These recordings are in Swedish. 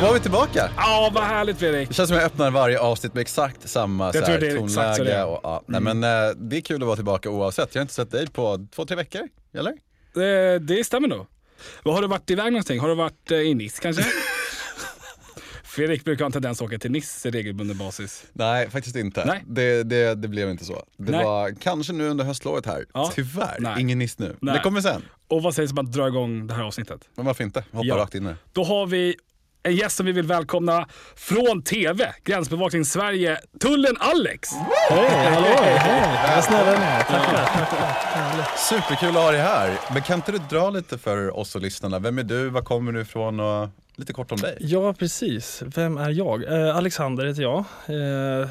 Då var vi tillbaka. Ja, vad härligt Fredrik. Det känns som jag öppnar varje avsnitt med exakt samma så här, det exakt så det tonläge. är. Och, ja. Nej, men eh, det är kul att vara tillbaka oavsett. Jag har inte sett dig på två, tre veckor, eller? Det, det stämmer nog. Vad Har du varit iväg någonting? Har du varit eh, i Nice kanske? Fredrik brukar ha en tendens att åka till Nice regelbunden basis. Nej, faktiskt inte. Nej. Det, det, det blev inte så. Det Nej. var kanske nu under höstlovet här. Ja. Tyvärr, Nej. ingen Nice nu. Nej. Det kommer sen. Och vad sägs om att dra igång det här avsnittet? Men varför inte? Hoppa Ja. rakt in det. Då har vi en gäst som vi vill välkomna från TV, Gränsbevakning Sverige, Tullen Alex. Hej, hallå! Hej! Snälla. Superkul att ha dig här. Men kan inte du dra lite för oss och lyssnarna? Vem är du? Var kommer du ifrån? Och lite kort om dig. Ja, precis. Vem är jag? Eh, Alexander heter jag. Eh,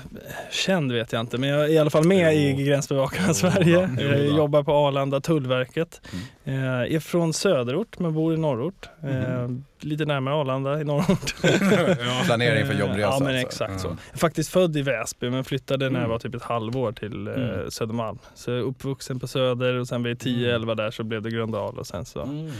känd vet jag inte, men jag är i alla fall med i Gränsbevakarna Sverige. Jo Jag jobbar på Arlanda, Tullverket. Eh, är från söderort, men bor i norrort. Eh, Lite närmare Arlanda i norrort. Planering för jobbresa. Ja, men alltså. exakt så. Mm. Jag är faktiskt född i Väsby, men flyttade när jag Mm. var typ ett halvår till eh, Mm. Södermalm. Så jag är uppvuxen på Söder och sen vid 10-11 där så blev det Gröndal och sen så Mm.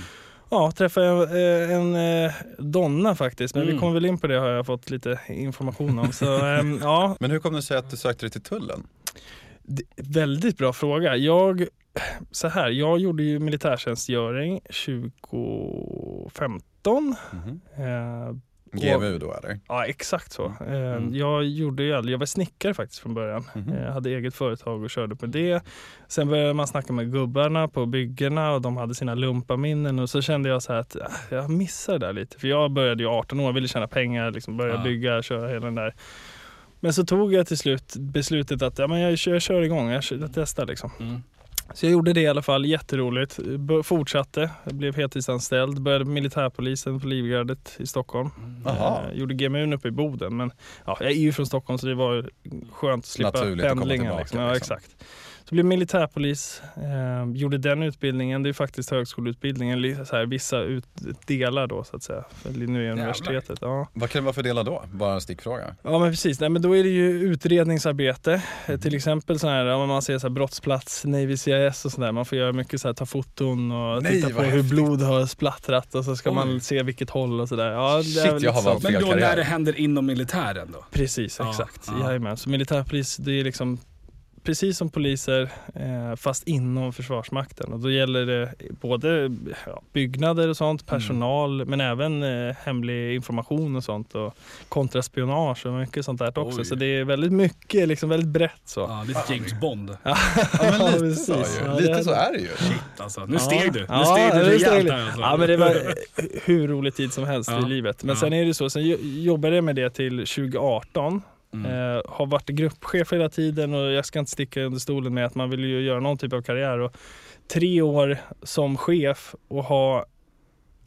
Ja, träffade eh, en eh, donna faktiskt, men vi Mm. kommer väl in på det har jag fått lite information om. Så ehm, ja, Men hur kom det sig att du sökte dig till tullen? d- väldigt bra fråga. Jag, så här, jag gjorde ju militärtjänstgöring 2015. Mhm. GVU då eller? ja, exakt så. Eh, Mm. Jag gjorde ju aldrig, jag var snickare faktiskt från början. Mhm. Jag hade eget företag och körde på det. Sen började man snacka med gubbarna på byggena och de hade sina lumpaminnen och så kände jag så här att äh, jag missar det där lite. För jag började ju 18 år, ville tjäna pengar, liksom börja Ja. bygga, köra hela den där. Men så tog jag till slut beslutet att ja, men jag, kör, jag kör igång, jag, kör, jag testar liksom. Mm. Så jag gjorde det i alla fall, jätteroligt. B- fortsatte, jag blev heltidsanställd, började militärpolisen på Livgardet i Stockholm. Jaha. Eh, gjorde GMU uppe i Boden men ja, jag är ju från Stockholm så det var skönt att slippa Naturligt att komma pendlingen. tillbaka, liksom. Ja, liksom. exakt. Så blev militärpolis, eh, gjorde den utbildningen. Det är faktiskt högskoleutbildningen, så här, vissa ut, delar då så att säga. För nu är universitetet. Ja. Vad kan det vara för delar då? Bara en stickfråga. ja men precis, Nej, men då är det ju utredningsarbete. Eh, Mm. Till exempel så här, ja, men man ser så här, brottsplats, Navy CIS och sådär. Man får göra mycket så här, ta foton och Nej, titta på hur häftigt. blod har splattrat och så ska Oj. man se vilket håll och sådär. Ja, Shit, jag har så. valt Men fel då karriär. när det händer inom militären då? Precis, Ja, exakt. ja. Jajamän. Så militärpolis, det är liksom precis som poliser eh, fast inom Försvarsmakten. Och då gäller det både ja, byggnader och sånt, personal men även eh, hemlig information och sånt och kontraspionage och mycket sånt där också. Oj. Så det är väldigt mycket, liksom väldigt brett så. Ja, lite James Bond. Ja, men lite precis. så ju. Ja, Lite så är det ju. Shit alltså. Nu Ja. steg du. Nu Ja, steg du nu rejält alltså. Ja men det var hur rolig tid som helst Ja. i livet. Men Ja. sen är det så, sen jo- jobbade jag med det till 2018 Mm. Eh, har varit gruppchef hela tiden och jag ska inte sticka under stolen med att man vill ju göra någon typ av karriär. Och tre år som chef och ha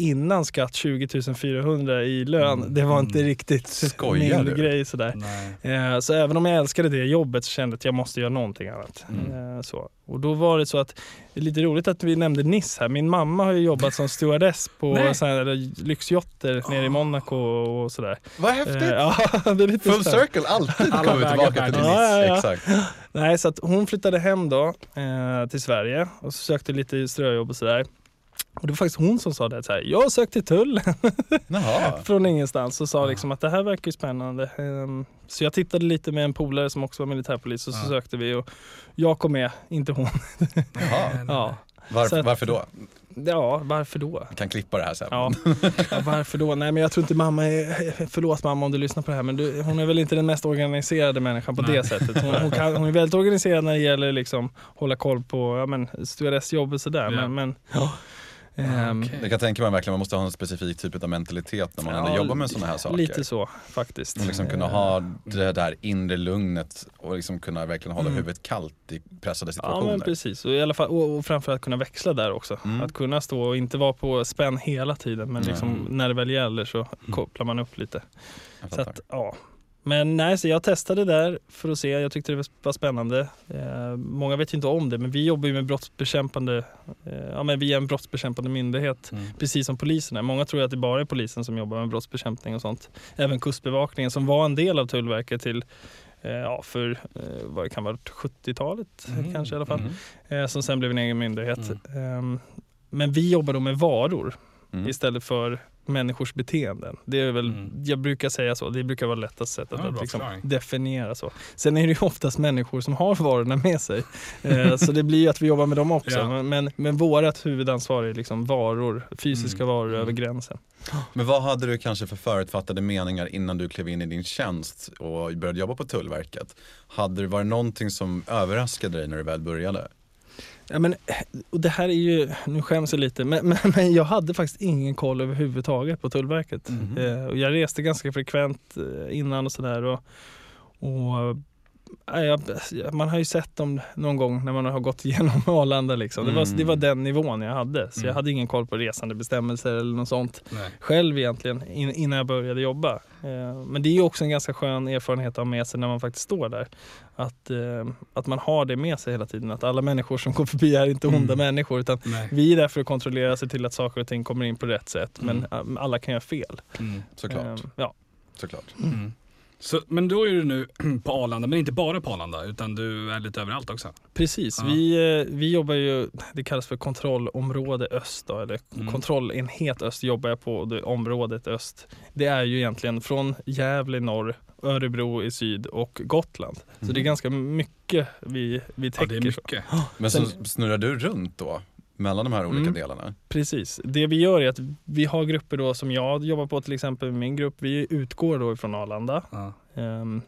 innan skatt 20 400 i lön, Mm. det var inte Mm. riktigt Skojar min du? grej sådär. Eh, så även om jag älskade det jobbet så kände jag att jag måste göra någonting annat. Mm. Eh, så. Och då var det så att, det är lite roligt att vi nämnde Nice här. Min mamma har ju jobbat som stewardess på lyxjotter nere i Monaco och sådär. Vad häftigt! Eh, ja, det är lite Full så här. circle, alltid Alla kommer vi tillbaka till till Nice. Ja, ja, ja. Exakt. Nej, så att hon flyttade hem då eh, till Sverige och så sökte lite ströjobb och sådär. Och det var faktiskt hon som sa det, så här, jag sökte till tullen från ingenstans och sa liksom att det här verkar ju spännande. Ehm, så jag tittade lite med en polare som också var militärpolis och så Ja. sökte vi och jag kom med, inte hon. Ja, Varför, att- varför då? ja varför då? Vi kan klippa det här sen. Ja. ja, varför då? Nej men jag tror inte mamma är, förlåt mamma om du lyssnar på det här men du, hon är väl inte den mest organiserade människan på Nej. det sättet. Hon, hon, kan, hon är väldigt organiserad när det gäller liksom hålla koll på ja, men, stewardessjobb och sådär. Ja. Men, men, ja. Ehm, Okej. Jag kan tänka mig verkligen man måste ha en specifik typ av mentalitet när man Ja, ändå jobbar med sådana här saker. Lite så faktiskt. Och liksom kunna ha det där inre lugnet och liksom kunna verkligen hålla Mm. huvudet kallt i pressade Ja situationer. men precis, och, i alla fall, och, och framförallt kunna växla där också. Mm. Att kunna stå och inte vara på spänn hela tiden men liksom, Mm. när det väl gäller så kopplar man upp lite. Så att, ja. Men nej, så jag testade där för att se. Jag tyckte det var spännande. Eh, många vet ju inte om det, men vi jobbar ju med brottsbekämpande, eh, ja men vi är en brottsbekämpande myndighet. Mm. Precis som polisen är. Många tror att det bara är polisen som jobbar med brottsbekämpning och sånt. Även Kustbevakningen som var en del av Tullverket till eh, ja, för eh, vad det kan vara 70-talet Mm. kanske i alla fall. Mm. Eh, som sen blev en egen myndighet. Mm. Ehm, men vi jobbar då med varor Mm. istället för människors beteenden. Det är väl, Mm. Jag brukar säga så, det brukar vara lättast sättet Ja, att liksom definiera så. Sen är det ju oftast människor som har varorna med sig. Eh, så det blir ju att vi jobbar med dem också. Ja. Men, men, men vårat huvudansvar är liksom varor, fysiska Mm. varor Mm. över gränsen. Men vad hade du kanske för förutfattade meningar innan du klev in i din tjänst och började jobba på Tullverket? Hade det varit någonting som överraskade dig när du väl började? Ja, men, och det här är ju, nu skäms jag lite, men, men, men jag hade faktiskt ingen koll överhuvudtaget på Tullverket. Mhm. Eh, och jag reste ganska frekvent eh, innan och sådär. Och, och, man har ju sett dem någon gång när man har gått igenom Arlanda. Liksom. Det, var, Mm. det var den nivån jag hade. Så Mm. jag hade ingen koll på resandebestämmelser eller något sånt Nej. själv egentligen in, innan jag började jobba. Eh, men det är ju också en ganska skön erfarenhet att ha med sig när man faktiskt står där. Att, eh, att man har det med sig hela tiden. Att alla människor som går förbi är inte onda Mm. människor utan Nej. vi är där för att kontrollera sig till att saker och ting kommer in på rätt sätt. Mm. Men eh, alla kan göra fel. Mm. Såklart. Ja. Såklart. Mm. Så, men då är du nu på Arlanda, men inte bara på Arlanda utan du är lite överallt också. Precis, Ja. vi, eh, vi jobbar ju, det kallas för kontrollområde öst då, eller Mm. kontrollenhet öst jobbar jag på, det området öst. Det är ju egentligen från Gävle i norr, Örebro i syd och Gotland. Så Mm. det är ganska mycket vi, vi Ja, täcker. det är mycket. Men så snurrar du runt då? Mellan de här olika Mm. delarna? Precis. Det vi gör är att vi har grupper då som jag jobbar på till exempel min grupp. Vi utgår då ifrån Arlanda. Ja. Ehm,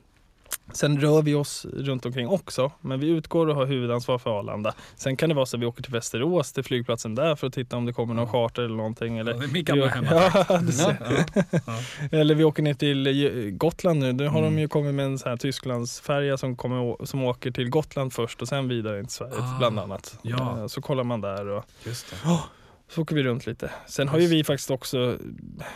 sen rör vi oss runt omkring också, men vi utgår och har huvudansvar för Arlanda. Sen kan det vara så att vi åker till Västerås, till flygplatsen där för att titta om det kommer någon charter eller någonting. Eller, Ja, min gamla hemma. eller vi åker ner till eh, Gotland nu. Nu har Mm. de ju kommit med en sån här Tysklandsfärja som, kommer, som åker till Gotland först och sen vidare till Sverige Ah, bland annat. ja. Eh, Så kollar man där och Just det. Så åker vi runt lite. Sen har ju vi faktiskt också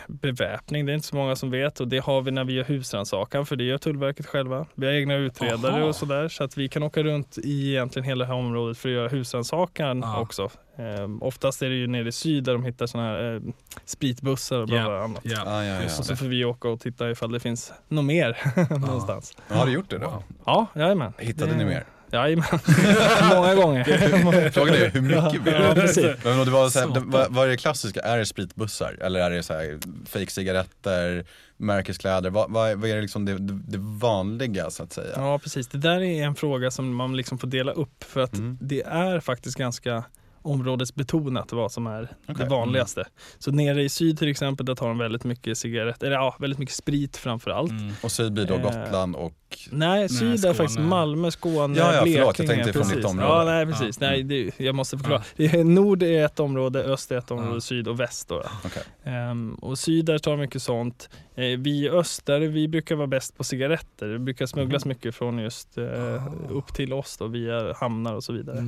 beväpning, det är inte så många som vet och det har vi när vi gör husrannsakan för det gör Tullverket själva. Vi har egna utredare Aha. och sådär så att vi kan åka runt i egentligen hela det här området för att göra husrannsakan Ja. också. Ehm, oftast är det ju nere i syd där de hittar sådana här eh, spritbussar och bla Ja. bla annat. Ja. Ah, ja, ja. så får vi åka och titta ifall det finns något mer någonstans. Har du gjort det då? Ja, jajamän. Hittade Det- ni mer? Jajamän, många gånger. Frågan är hur mycket mer? Ja, precis. Men det var så här, det, vad, vad är det klassiska? Är det spritbussar? Eller är det så här fejkcigaretter, märkeskläder? Vad, vad, är, vad är det, liksom det, det, det vanliga så att säga? Ja, precis. Det där är en fråga som man liksom får dela upp för att Mm. det är faktiskt ganska områdesbetonat vad som är Okej. det vanligaste. Så nere i syd till exempel, där tar de väldigt mycket cigaretter, eller ja, väldigt mycket sprit framför allt. Mm. Och syd blir då Eh, Gotland och Nej, syd är Skåne. faktiskt Malmö, Skåne, Ja, ja, Blekinge. förlåt, jag tänkte från ditt område. Ja, nej, precis. Ja. Nej, det, jag måste förklara. Ja. Är, nord är ett område, öst är ett område, Ja. syd och väst. Då. Okej. Ehm, och syd där tar mycket sånt. Eh, vi i öst där vi brukar vara bäst på cigaretter. Det brukar smugglas Mhm. mycket från just eh, Ah. upp till oss då, via hamnar och så vidare.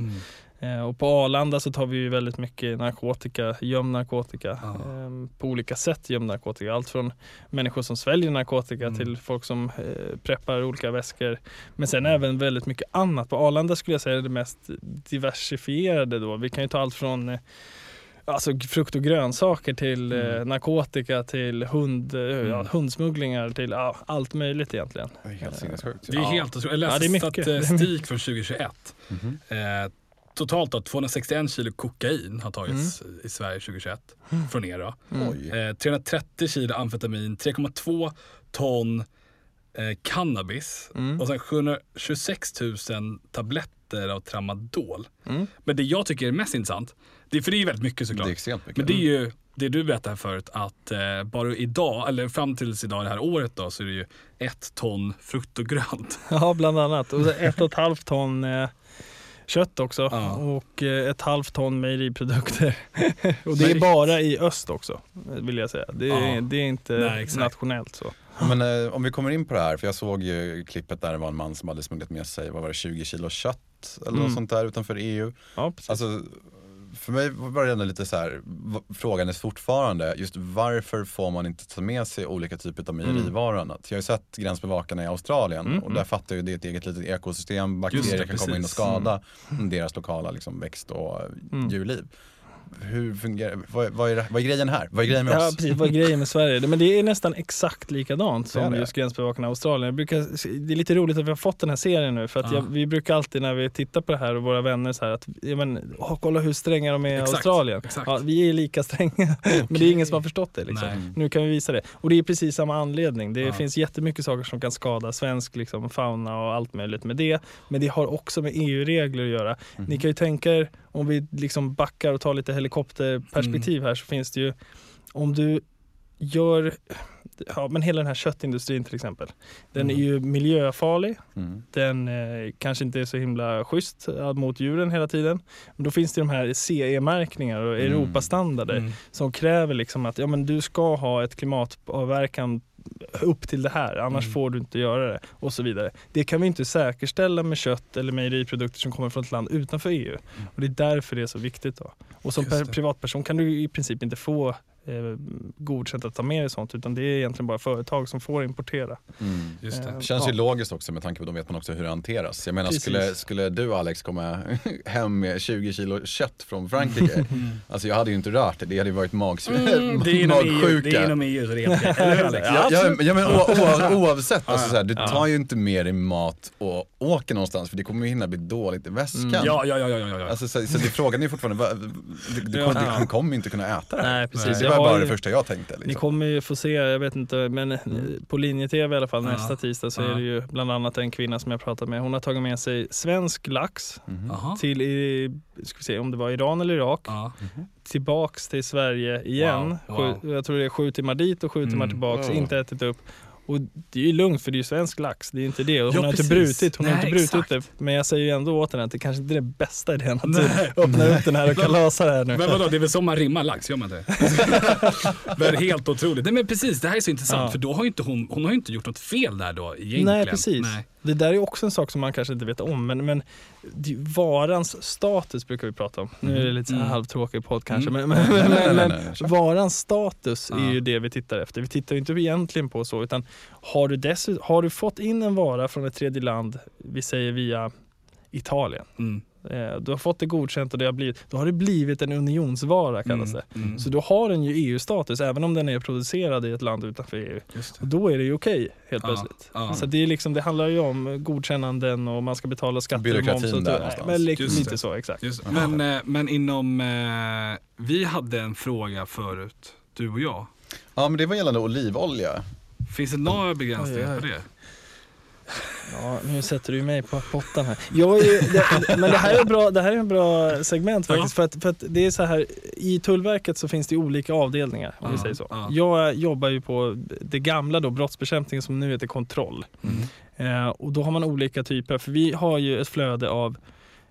Mm. Eh, och på Arlanda så tar vi ju väldigt mycket narkotika, gömd narkotika. Ah. på olika sätt gömd narkotika. Allt från människor som sväljer narkotika Mm. till folk som eh, preppar olika väskor. Men sen även väldigt mycket annat. På Arlanda skulle jag säga är det mest diversifierade då. Vi kan ju ta allt från eh, Alltså frukt och grönsaker till eh, Mm. narkotika till hund, eh, ja, Mm. hundsmugglingar till ja, allt möjligt egentligen. Det är helt sinnessjukt. Det är Ja. helt otroligt. Jag Ja, läste det är mycket. statistik från 2021. Mhm. Eh, totalt då, 261 kilo kokain har tagits i Sverige 2021 från er. Då. Mm. Eh, 330 kilo amfetamin, 3,2 ton eh, cannabis Mm. och sen 726 000 tabletter av tramadol. Mm. Men det jag tycker är mest intressant, det, är- för det är ju väldigt mycket Det såklart. är extremt mycket. Men det är ju det du berättade förut att eh, bara idag, eller fram tills idag det här året då, så är det ju ett ton frukt och grönt. Ja, bland annat. Och ett och ett halvt ton eh, kött också Ja. och eh, ett halvt ton mejeriprodukter. och det är bara i öst också, vill jag säga. Det är, Ja. det är inte Nej, nationellt så. Men eh, om vi kommer in på det här, för jag såg ju klippet där det var en man som hade smugglat med sig, vad var det, 20 kilo kött eller något Mm. sånt där utanför EU. Ja, precis. Alltså, för mig var det ändå lite så här, frågan är fortfarande, just varför får man inte ta med sig olika typer av mejerivaror och annat? Jag har ju sett gränsbevakarna i Australien Mm, och där fattar jag det är ett eget litet ekosystem, bakterier det, kan komma in och precis. skada deras lokala liksom, växt och Mm. djurliv. Hur fungerar, vad, vad, är, vad är grejen här? Vad är grejen med Ja oss? precis, vad är grejen med Sverige? Men det är nästan exakt likadant som det. just Gränsbevakarna i Australien. Jag brukar, det är lite roligt att vi har fått den här serien nu för att Ja. jag, vi brukar alltid när vi tittar på det här och våra vänner så här att ja, men, åh, kolla hur stränga de är i Australien. exakt. Ja, vi är lika stränga men det är ingen som har förstått det. Liksom. Nu kan vi visa det. Och det är precis samma anledning. Det Ja. finns jättemycket saker som kan skada svensk liksom, fauna och allt möjligt med det. Men det har också med EU-regler att göra. Mhm. Ni kan ju tänka er, om vi liksom backar och tar lite helikopterperspektiv Mm. här så finns det ju, om du gör, ja men hela den här köttindustrin till exempel. Den är Mm. ju miljöfarlig, Mm. den eh, kanske inte är så himla schysst eh, mot djuren hela tiden. Men då finns det de här CE-märkningar och Mm. Europastandarder Mm. som kräver liksom att ja, men du ska ha ett klimatavverkan upp till det här, annars Mm. får du inte göra det och så vidare. Det kan vi inte säkerställa med kött eller mejeriprodukter som kommer från ett land utanför EU. Och det är därför det är så viktigt. Då. Och som privatperson kan du i princip inte få eh, godkänt att ta med dig sånt utan det är egentligen bara företag som får importera. Mm. Just det. Eh, Det känns ju ja. logiskt också med tanke på att då vet man också hur det hanteras. Jag menar Precis. skulle, skulle du Alex komma hem med 20 kilo kött från Frankrike, alltså jag hade ju inte rört det, det hade ju varit magsjuka. Mm, det är inom EU, magsjuka. det är inom EU regler. Eller hur Alex? Ja, men- o, oavsett, alltså, så här, du tar ju inte med dig mat och åker någonstans för det kommer ju hinna bli dåligt i väskan. Mm. Ja, ja, ja, ja, ja. Alltså, så, så det, frågan är ju fortfarande, du, du, du, han kommer ju inte kunna äta det. Nej, precis. Var bara ju- det första jag tänkte. Ni Liksom. kommer ju få se, jag vet inte, men eh, på linje-tv i alla fall Ja. nästa tisdag så Ja. är det ju bland annat en kvinna som jag pratat med. Hon har tagit med sig svensk lax. Jaha. till, i, ska vi se om det var Iran eller Irak, Ja. tillbaks till Sverige igen. Wow, wow. Sju, jag tror det är sju timmar dit och sju Mm. timmar tillbaks, Wow. inte ätit upp. Och det är ju lugnt för det är ju svensk lax, det är inte det. Och hon Ja, har inte precis. brutit, hon har Nej, inte brutit exakt. det. Men jag säger ju ändå åt henne att det kanske inte är den bästa idén att Nej. öppna upp den här och kalasa det här nu. Men vadå, det är väl så man rimmar lax, gör man det? men helt otroligt. Nej men precis, det här är så intressant Ja. för då har ju inte hon, hon har ju inte gjort något fel där då egentligen. Nej, precis. Nej. Det där är också en sak som man kanske inte vet om, men, men varans status brukar vi prata om. Nu är det lite Mm. halvtråkig podd kanske, Mm. men, men, men, men varans status är ju det vi tittar efter. Vi tittar ju inte egentligen på så, utan har du, dessutom, har du fått in en vara från ett tredje land, vi säger via Italien, Mm. Du har fått det godkänt och det har blivit, då har det blivit en unionsvara kallas det. Mm. Så då har den ju EU-status även om den är producerad i ett land utanför EU. Och då är det ju okej helt Ja, plötsligt. ja. Så det, är liksom, det handlar ju om godkännanden och man ska betala skatter Byråkratin och moms. Och där någonstans. Men li- Just lite det. så, exakt. Men, eh, men inom, eh, vi hade en fråga förut, du och jag. Ja men det var gällande olivolja. Finns det några begränsningar på det? Ja, nu sätter du mig på pottan här. Jag är det, men det här är, bra, det här är en bra segment Ja. faktiskt. För, att, för att det är så här, i Tullverket så finns det olika avdelningar om vi Ja, säger så. ja. Jag jobbar ju på det gamla då, brottsbekämpning som nu heter kontroll. Mm. Eh, och då har man olika typer, för vi har ju ett flöde av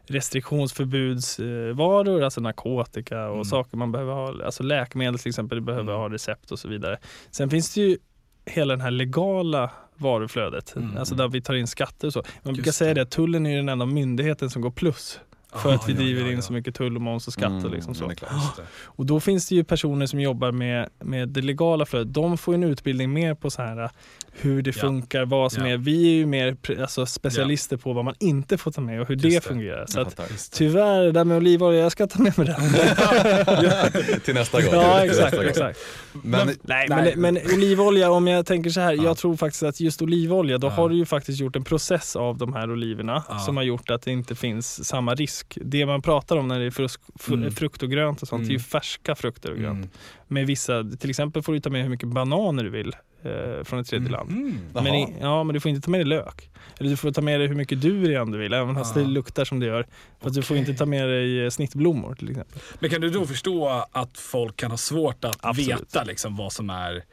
restriktionsförbudsvaror, alltså narkotika och Mm. saker man behöver ha, alltså läkemedel till exempel, behöver Mm. ha recept och så vidare. Sen finns det ju hela den här legala varuflödet, Mm. alltså där vi tar in skatter och så. Man brukar säga det. att tullen är den enda myndigheten som går plus för Ah, att vi ja, driver ja, in ja. så mycket tull och moms och skatt och Mm, liksom så. klart. Och då finns det ju personer som jobbar med, med det legala flödet. De får en utbildning mer på så här hur det Ja. funkar, vad som Ja. är. Vi är ju mer alltså, specialister på vad man inte får ta med och hur Just det, det. fungerar. Så att, fattar. tyvärr, det där med olivolja, jag ska ta med mig det. Till nästa gång. ja, exakt. exakt. Men, Nej, Nej. Men, men olivolja, om jag tänker så här, Ja. jag tror faktiskt att just olivolja, då Ja. har du ju faktiskt gjort en process av de här oliverna Ja. som har gjort att det inte finns samma risk. Det man pratar om när det är frusk, fr, Mm. frukt och grönt och sånt, det är ju Mm. färska frukter och grönt. Mm. Med vissa, till exempel får du ta med hur mycket bananer du vill eh, från ett tredje land. Mm. Men, i, ja, men du får inte ta med dig lök. Eller du får ta med dig hur mycket durian du vill, även fast det luktar som det gör. För att du får inte ta med dig eh, snittblommor till exempel. Men kan du då förstå att folk kan ha svårt att Absolut. veta liksom vad som är...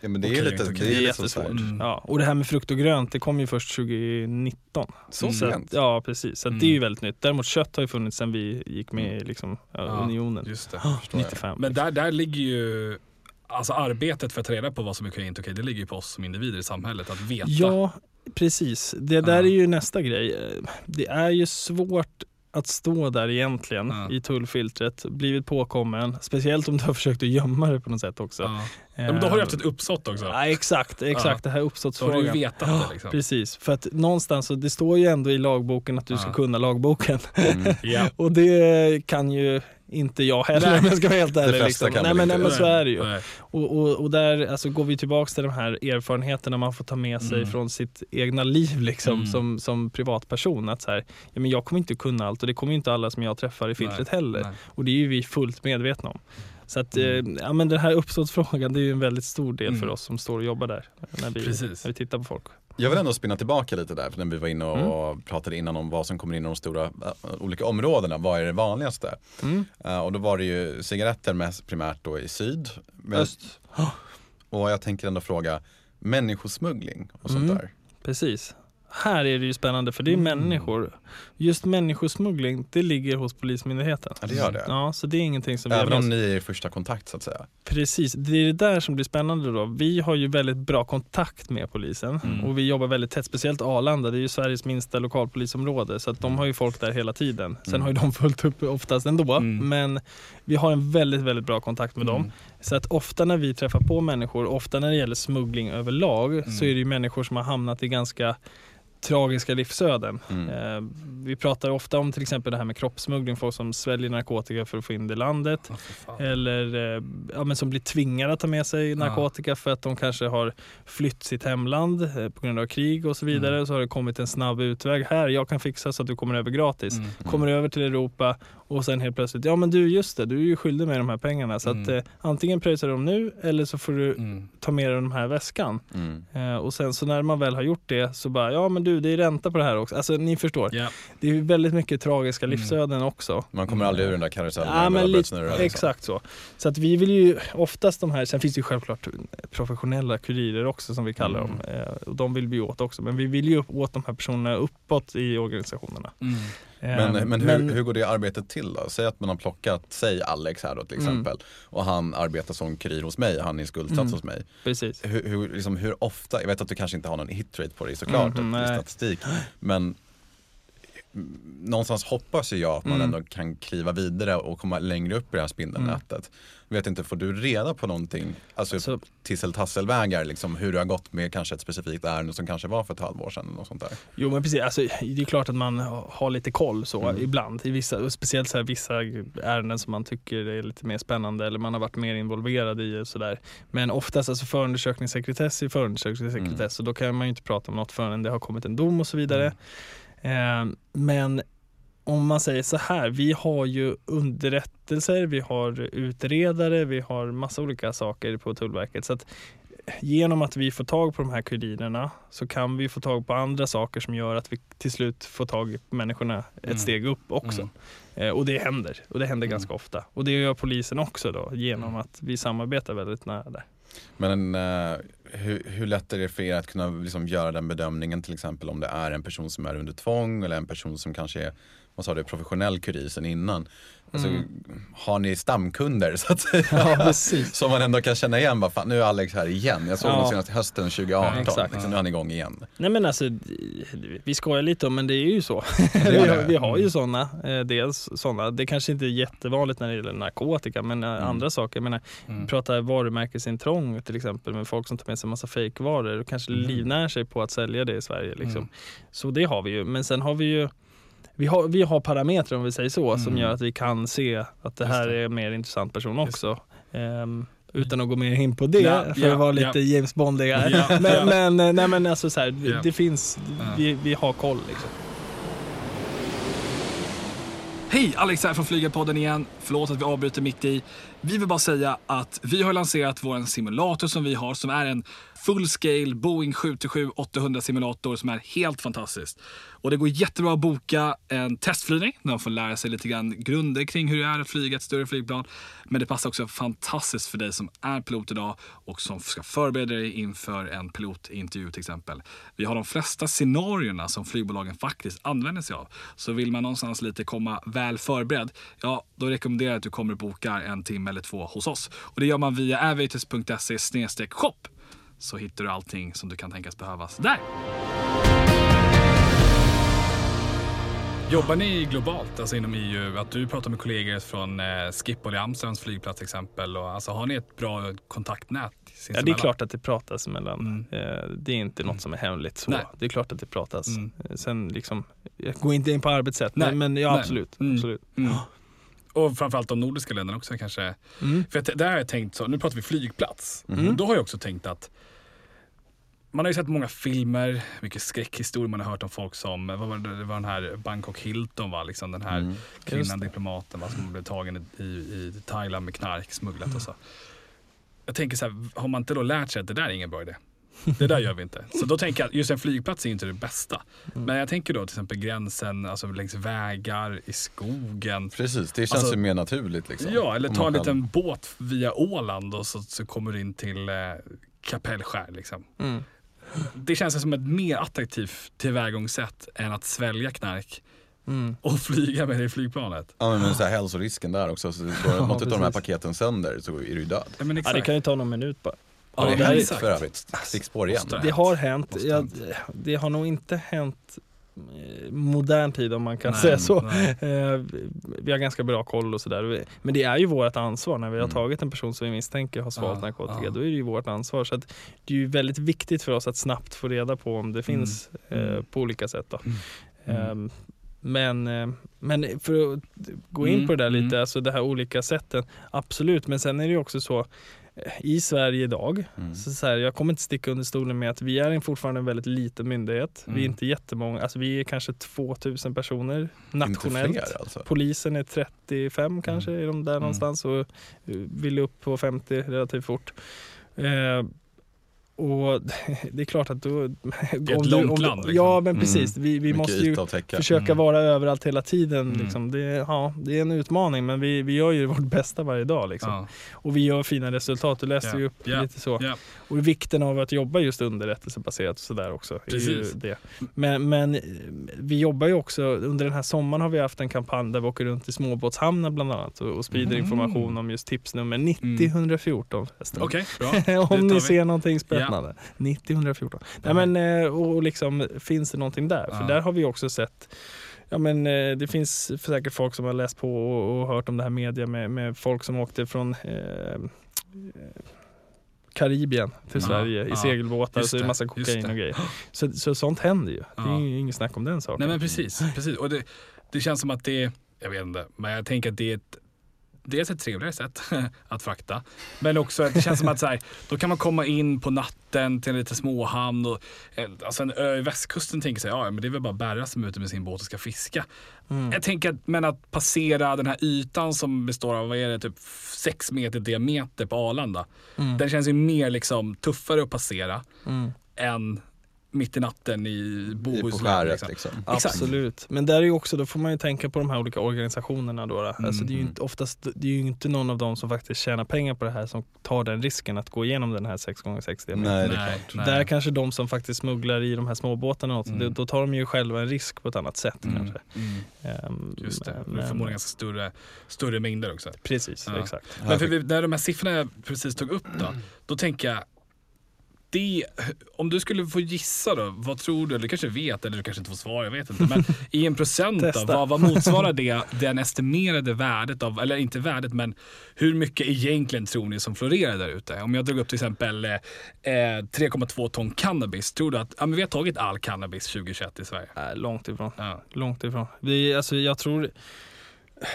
ja, men det är Okej, lite, okej. det är är jättesvårt. Mm. Ja, och det här med frukt och grönt, det kom ju först 2019. Så sent? ja, precis. Så Mm. det är ju väldigt nytt. Däremot kött har ju funnits sedan vi gick med i liksom, ja, unionen. Just det. jag. 95. Men där, där ligger ju... Alltså arbetet för att ta reda på vad som är okej och inte okej, det ligger ju på oss som individer i samhället att veta. Ja, precis. Det där är ju nästa grej. Det är ju svårt att stå där egentligen Ja. i tullfiltret, blivit påkommen, speciellt om du har försökt att gömma det på något sätt också. Ja. Ja, men då har du haft ett uppsåt också. Ja, exakt, exakt. Det här Så har du uppsåtsfrågan. vetat det liksom. Precis, för att någonstans, det står ju ändå i lagboken att du ska kunna lagboken. Mm. Och det kan ju inte jag heller Nej. om jag ska vara helt ärlig. Liksom. Nej, men, nej men så är det ju. Och, och, och där alltså, går vi tillbaka till de här erfarenheterna man får ta med sig Mm. från sitt egna liv liksom, Mm. som, som privatperson. Att så här, ja, men jag kommer inte kunna allt och det kommer inte alla som jag träffar i filtret heller. Nej. Och det är ju vi fullt medvetna om. Så att, Mm. eh, ja, men den här uppståtsfrågan det är ju en väldigt stor del Mm. för oss som står och jobbar där. När vi, Precis. när vi tittar på folk. Jag vill ändå spinna tillbaka lite där, för när vi var inne och Mm. pratade innan om vad som kommer in i de stora äh, olika områdena. Vad är det vanligaste? Mm. Uh, och då var det ju cigaretter mest primärt då i syd. Men, Öst. Och jag tänker ändå fråga, människosmuggling och sånt Mm. där. Precis. Här är det ju spännande för det är Mm. människor. Just människosmuggling, det ligger hos Polismyndigheten. Ja det gör det. Ja, så det är ingenting som Även om ni är i första kontakt så att säga. Precis, det är det där som blir spännande då. Vi har ju väldigt bra kontakt med polisen Mm. och vi jobbar väldigt tätt, speciellt Arlanda, det är ju Sveriges minsta lokalpolisområde så att de har ju folk där hela tiden. Sen Mm. har ju de fullt upp oftast ändå, Mm. men vi har en väldigt, väldigt bra kontakt med dem. Så att ofta när vi träffar på människor, ofta när det gäller smuggling överlag, Mm. så är det ju människor som har hamnat i ganska tragiska livsöden. Mm. Eh, vi pratar ofta om till exempel det här med kroppssmuggling, folk som sväljer narkotika för att få in det i landet. Ja, fan. Eller eh, ja, men som blir tvingade att ta med sig narkotika för att de kanske har flytt sitt hemland eh, på grund av krig och så vidare. Mm. Så har det kommit en snabb utväg. Här, jag kan fixa så att du kommer över gratis. Mm. Kommer över till Europa och sen helt plötsligt, ja men du just det, du är ju skyldig med de här pengarna. Så att Mm. eh, antingen pröjsar du dem nu eller så får du Mm. ta med dig den här väskan. Mm. Eh, och sen så när man väl har gjort det så bara, ja men du det är ränta på det här också. Alltså ni förstår. Ja. Det är ju väldigt mycket tragiska Mm. livsöden också. Man kommer aldrig ur den där karusellen. Ja, men lite, liksom. exakt så. Så att vi vill ju oftast de här, sen finns det ju självklart professionella kurirer också som vi kallar Mm. dem. Eh, och de vill vi åt också. Men vi vill ju åt de här personerna uppåt i organisationerna. Mm. Men, Eh, men, hur, hur går det arbetet till då? Säg att man har plockat, säg Alex här då till Mm. exempel. Och han arbetar som kurir hos mig, han är skuldsatt Mm. hos mig. Precis. Hur, hur, liksom, hur ofta, jag vet att du kanske inte har någon hitrate på dig såklart, mm, nej. statistik. Men mm, någonstans hoppas ju jag att man Mm. ändå kan kliva vidare och komma längre upp i det här spindelnätet. Vet inte, får du reda på någonting, alltså Så, tisseltasselvägar, liksom, hur det har gått med kanske ett specifikt ärende som kanske var för ett halvår sedan något sånt där? jo men precis, alltså, det är klart att man har lite koll så Mm. ibland. I vissa, och speciellt så här, vissa ärenden som man tycker är lite mer spännande eller man har varit mer involverad i. Och så där. Men oftast, alltså förundersökningssekretess är förundersökningssekretess och då kan man ju inte prata om något förrän det har kommit en dom och så vidare. Eh, men om man säger så här, vi har ju underrättelser, vi har utredare, vi har massa olika saker på Tullverket. Så att genom att vi får tag på de här kurirerna så kan vi få tag på andra saker som gör att vi till slut får tag på människorna ett Mm. steg upp också. Mm. Eh, och det händer, och det händer Mm. ganska ofta. Och det gör polisen också då, genom Mm. att vi samarbetar väldigt nära där. Men eh, hur, hur lätt är det för er att kunna liksom göra den bedömningen till exempel om det är en person som är under tvång eller en person som kanske är vad sa du, professionell kurir sen innan. Alltså, Mm. Har ni stamkunder så att säga? Ja. Som man ändå kan känna igen, bara, fan, nu är Alex här igen. Jag såg Ja. honom senast hösten 2018, exakt. liksom, nu är han igång igen. Nej men alltså, vi skojar lite om men det är ju så. vi, vi har ju Mm. sådana. Eh, dels sådana. Det kanske inte är jättevanligt när det gäller narkotika men eh, Mm. andra saker. Jag menar, Mm. prata varumärkesintrång till exempel med folk som tar med sig massa fejkvaror och kanske Mm. livnär sig på att sälja det i Sverige. Liksom. Mm. Så det har vi ju. Men sen har vi ju vi har, vi har parametrar om vi säger så som Mm. gör att vi kan se att det här det. är en mer intressant person Just också. Ehm, utan att gå mer in på det Ja, för ja, att vara ja. lite James Bondiga. Ja, men, ja. men, eh, nej, men alltså så här, Ja. det finns, Ja. vi, vi har koll liksom. Hej, Alex här från Flygarpodden igen. Förlåt att vi avbryter mitt i. Vi vill bara säga att vi har lanserat vår simulator som vi har som är en full scale Boeing 737-800 simulator som är helt fantastisk. Och det går jättebra att boka en testflygning där man får lära sig lite grann grunder kring hur det är att flyga ett större flygplan. Men det passar också fantastiskt för dig som är pilot idag och som ska förbereda dig inför en pilotintervju till exempel. Vi har de flesta scenarierna som flygbolagen faktiskt använder sig av. Så vill man någonstans lite komma väl förberedd, ja då rekommenderar jag att du kommer och bokar en timme eller två hos oss. Och det gör man via aviators.se shop så hittar du allting som du kan tänkas behövas där. Jobbar ni globalt, alltså inom EU? Att du pratar med kollegor från eh, Schiphol i Amsterdams flygplats till exempel. Och, alltså, har ni ett bra kontaktnät? Ja, det är klart att det pratas emellan. Mm. Eh, Det är inte Mm. något som är hemligt så. Nej. Det är klart att det pratas. Mm. Eh, Sen liksom, jag går inte in på arbetssätt, Nej, men, men ja nej. absolut. Mm. absolut. Mm. Och framförallt de nordiska länderna också kanske. Mm. För att där har jag tänkt så, nu pratar vi flygplats. Mm. Och då har jag också tänkt att man har ju sett många filmer, mycket skräckhistorier man har hört om folk som, vad var det, det var den här Bangkok Hilton va, liksom den här Mm. kvinnan, diplomaten va, som blev tagen i, i Thailand med knark, smugglat och så. Jag tänker så här, har man inte då lärt sig att det där är ingen bra idé? Det där gör vi inte. Så då tänker jag just en flygplats är ju inte det bästa. Men jag tänker då till exempel gränsen, alltså längs vägar, i skogen. Precis, det känns Alltså- ju mer naturligt. Liksom. Ja, eller ta en liten båt via Åland och så, så kommer du in till eh, Kapellskär. Liksom. Mm. Det känns som ett mer attraktivt tillvägagångssätt än att svälja knark Mm. och flyga med det i flygplanet. Ja men, men så här, hälsorisken där också, så går Ja, något av de här paketen sönder så är du död. Ja, men Ja, exakt. det kan ju ta någon minut bara. Ja, Har det är- hänt för övrigt? Stickspår igen? Det har hänt. Ja, det har nog inte hänt eh, modern tid om man kan Nej, säga så. nej. Eh, Vi har ganska bra koll och sådär. Men det är ju vårt ansvar när vi har Mm. tagit en person som vi misstänker har svalt Ja, narkotika. ja. Då är det ju vårt ansvar. Så att det är ju väldigt viktigt för oss att snabbt få reda på om det finns Mm. eh, på olika sätt. Mm. Ehm, Men, men för att gå in Mm, på det där lite, mm. alltså det här olika sätten. Absolut, men sen är det ju också så i Sverige idag, Mm. så, så här, jag kommer inte sticka under stolen med att vi är fortfarande en väldigt liten myndighet. Vi är Mm. inte jättemånga, alltså vi är kanske 2000 personer Inte nationellt. fler alltså? Polisen är 35 kanske, är de där Mm. någonstans och eh, vill upp på 50 relativt fort. Eh, och det är klart att då... Det är ett långt land, liksom. Ja men precis, vi, vi Mycket måste ju försöka Mm. vara överallt hela tiden. Mm. Liksom. Det, ja, det är en utmaning men vi, vi gör ju vårt bästa varje dag. Liksom. Ja. Och vi gör fina resultat, du läste Ja. ju upp Ja. lite så. Ja. Och vikten av att jobba just underrättelsebaserat och sådär också. är ju Precis. Det. Men, men eh, vi jobbar ju också, under den här sommaren har vi haft en kampanj där vi åker runt i småbåtshamnar bland annat och, och sprider Mm. information om just tipsnummer 90-114 förresten. Okej, bra. Det tar om ni vi. ser någonting spännande. 90-114. Nej, men, eh, och liksom, finns det någonting där? För Ja. där har vi också sett Ja, men, eh, det finns säkert folk som har läst på och, och hört om det här media med, med folk som åkte från eh, eh, Karibien till Ja, Sverige i ja. segelbåtar och så är det det, massa kokain det. och grejer. Så, så sånt händer ju. Det Ja. är ju inget snack om den saken. Nej men precis. precis. Och det, det känns som att det är, jag vet inte, men jag tänker att det är ett Dels ett trevligare sätt att frakta, men också att det känns som att så här, då kan man komma in på natten till en liten småhamn. Och, eh, alltså en ö i västkusten tänker sig, ja men det är väl bara Berra som är ute med sin båt och ska fiska. Mm. Jag tänker att, men att passera den här ytan som består av, vad är det, typ 6 meter diameter på Arlanda. Mm. Den känns ju mer liksom tuffare att passera Mm. än mitt i natten i Bohuslän. Liksom. liksom. Exakt. Absolut. Men där är ju också, då får man ju tänka på de här olika organisationerna. Då, då. Alltså det är ju Mm. inte, oftast, det är ju inte någon av dem som faktiskt tjänar pengar på det här som tar den risken att gå igenom den här 6x6 diameter. Nej, det är Nej, klart. nej. Där kanske de som faktiskt smugglar i de här småbåtarna, Mm. då, då tar de ju själva en risk på ett annat sätt Mm, kanske. mm. Ehm, Just det. men- förmodligen ganska större, större mängder också. Precis, Ja. exakt. Men för vi, när de här siffrorna jag precis tog upp då, då tänker jag det, om du skulle få gissa då, vad tror du, du kanske vet eller du kanske inte får svara, jag vet inte. Men i en procent då, vad, vad motsvarar det den estimerade värdet av, eller inte värdet men hur mycket egentligen tror ni som florerar där ute? Om jag drog upp till exempel eh, eh, 3,2 ton cannabis, tror du att ja, men vi har tagit all cannabis 2021 i Sverige? Äh, långt ifrån. Ja. Långt ifrån. Vi, alltså, jag tror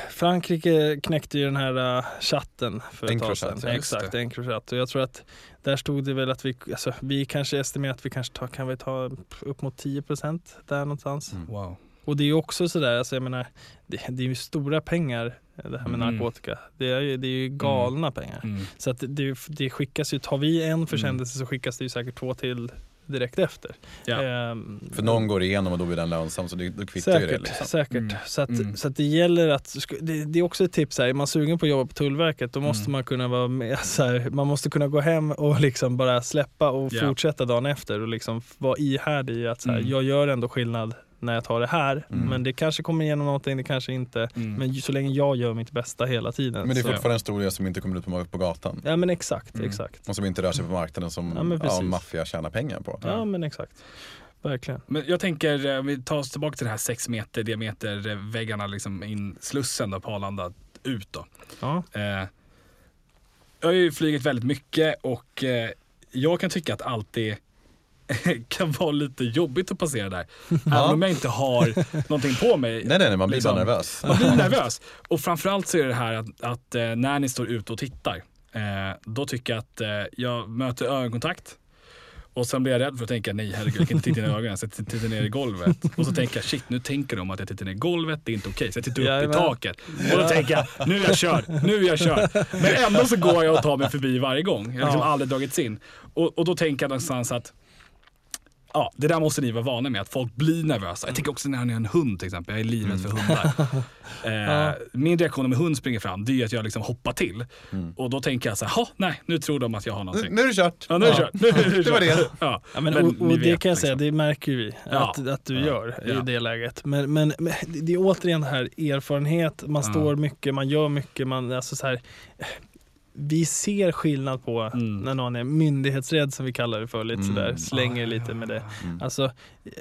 Frankrike knäckte ju den här uh, chatten för ett tag sedan. ja, Exakt. Encrochat. Och jag tror att där stod det väl att vi, alltså, vi kanske estimerar att vi kanske tar, kan vi ta upp mot 10% där någonstans. Mm. Wow. Och det är ju också sådär, alltså jag menar, det, det är ju stora pengar det här med Mm. narkotika. Det är ju, det är ju galna pengar. Mm. Så att det, det skickas ju, tar vi en försändelse så skickas det ju säkert två till direkt efter. Ja. Ehm, För någon går igenom och då blir den lönsam så det, då kvittar ju det. Säkert, Liksom. säkert. Mm. Så, att, Mm. så att det gäller att, det, det är också ett tips här, är man sugen på att jobba på Tullverket då måste Mm. man kunna vara med, så här, man måste kunna gå hem och liksom bara släppa och Ja. fortsätta dagen efter och liksom vara ihärdig i att så här, Mm. jag gör ändå skillnad när jag tar det här. Mm. Men det kanske kommer igenom någonting, det kanske inte. Mm. Men så länge jag gör mitt bästa hela tiden. Men det är så, fortfarande en stor del som inte kommer ut på, på gatan. Ja men exakt, Mm. exakt. Och som inte rör sig på marknaden som Ja, ja, maffia tjänar pengar på. Ja men exakt. Verkligen. Men jag tänker, eh, om vi tar oss tillbaka till den här 6 meter diameter eh, väggarna liksom in slussen då på Arlanda ut då. Ja. Eh, jag har ju flugit väldigt mycket och eh, jag kan tycka att allt är kan vara lite jobbigt att passera där. Även om jag inte har någonting på mig. Nej, nej, nej, man blir Liksom. bara nervös. Man blir nervös. Och framförallt så är det här att, att eh, när ni står ute och tittar, eh, då tycker jag att eh, jag möter ögonkontakt. Och sen blir jag rädd för att tänka, nej herregud, jag kan inte titta in i ögonen, så jag tittar ner i golvet. Och så tänker jag, shit nu tänker de att jag tittar ner i golvet, det är inte okej. Så jag tittar upp Jajamän. i taket. Och då tänker jag, nu är jag körd, nu är jag körd. Men ändå så går jag och tar mig förbi varje gång. Jag har liksom Ja. aldrig dragits in. Och, och då tänker jag någonstans att Ja, det där måste ni vara vana med, att folk blir nervösa. Jag tänker också när ni har en hund till exempel, jag är livrädd för hundar. Eh, Min reaktion om en hund springer fram, det är att jag liksom hoppar till. Och då tänker jag så här, "Ha, nej, nu tror de att jag har någonting. nu är det kört. Ja, nu är det kört. Nu är det, Det var det. Ja. Ja, men, Men och, och det vet, kan jag säga, liksom. det märker vi Ja. att, att du Ja. gör Ja. i det läget. Men, men, men det är återigen här erfarenhet, man Ja. står mycket, man gör mycket, man, alltså så här, vi ser skillnad på Mm. när någon är myndighetsrädd som vi kallar det för, lite Mm. sådär, slänger Ah, lite ja, med det. Mm. Alltså,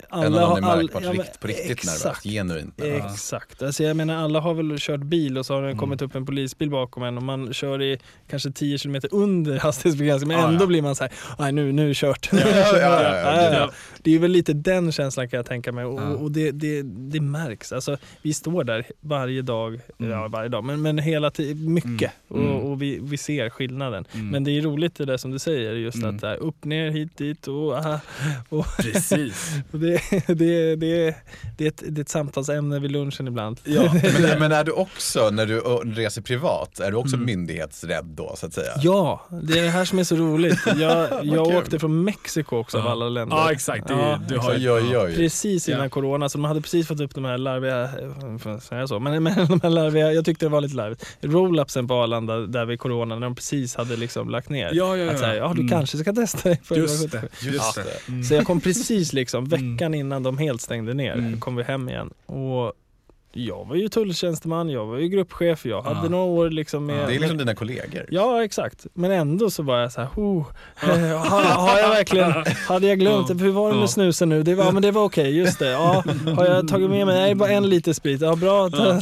alla En annan är har- all- märkbart ja, men rikt, på riktigt nervös, exakt. genuint nervös. Exakt. Alltså jag menar alla har väl kört bil och så har det Mm. kommit upp en polisbil bakom en och man kör i kanske 10 km under hastighetsbegränsningen men Ja, ändå ja. blir man så här, nej nu, nu är det kört. ja, ja. Det är väl lite den känslan kan jag tänka mig och, Ja. och det, det, det märks. Alltså, vi står där varje dag, Mm. ja varje dag, men, men hela tiden, mycket Mm. Mm. och, och vi, vi ser skillnaden. Mm. Men det är roligt det där som du säger, just Mm. att det är upp, ner, hit, dit och, aha, och, Precis. det, det, det, det, är ett, det är ett samtalsämne vid lunchen ibland. Ja. Men, men är du också, när du reser privat, är du också Mm. myndighetsrädd då så att säga? Ja, det är det här som är så roligt. Jag, jag åkte från Mexiko också av alla länder. Ja, exakt. Det, Ja. du har Oj, oj, oj. Precis innan Ja. corona, så de hade precis fått upp de här larviga, säga så, men, men de här larviga, jag tyckte det var lite larvigt, roll-upsen på Arlanda där vid corona när de precis hade liksom lagt ner. Ja, ja, ja. Att säga, ja du Mm. kanske ska testa dig för Just det. Just Ja. det. Mm. Så jag kom precis liksom veckan innan de helt stängde ner, Mm. kom vi hem igen. Och jag var ju tulltjänsteman, jag var ju gruppchef, jag hade Ja. några år liksom med... Det är liksom dina kollegor. Ja exakt, men ändå så var jag så här, oh, har, har jag verkligen, hade jag glömt det? Hur var det Ja. med snusen nu? Det var, ja, men det var okej, just det. Ja, har jag tagit med mig, nej bara en liter sprit, ja bra. Ja.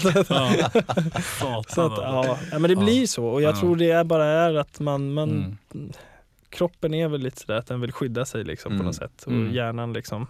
Ja. Så att, ja, ja, men det Ja. blir så och jag Ja. tror det är bara är att man, man Mm. Kroppen är väl lite sådär att den vill skydda sig liksom på Mm. något sätt och Mm. hjärnan liksom.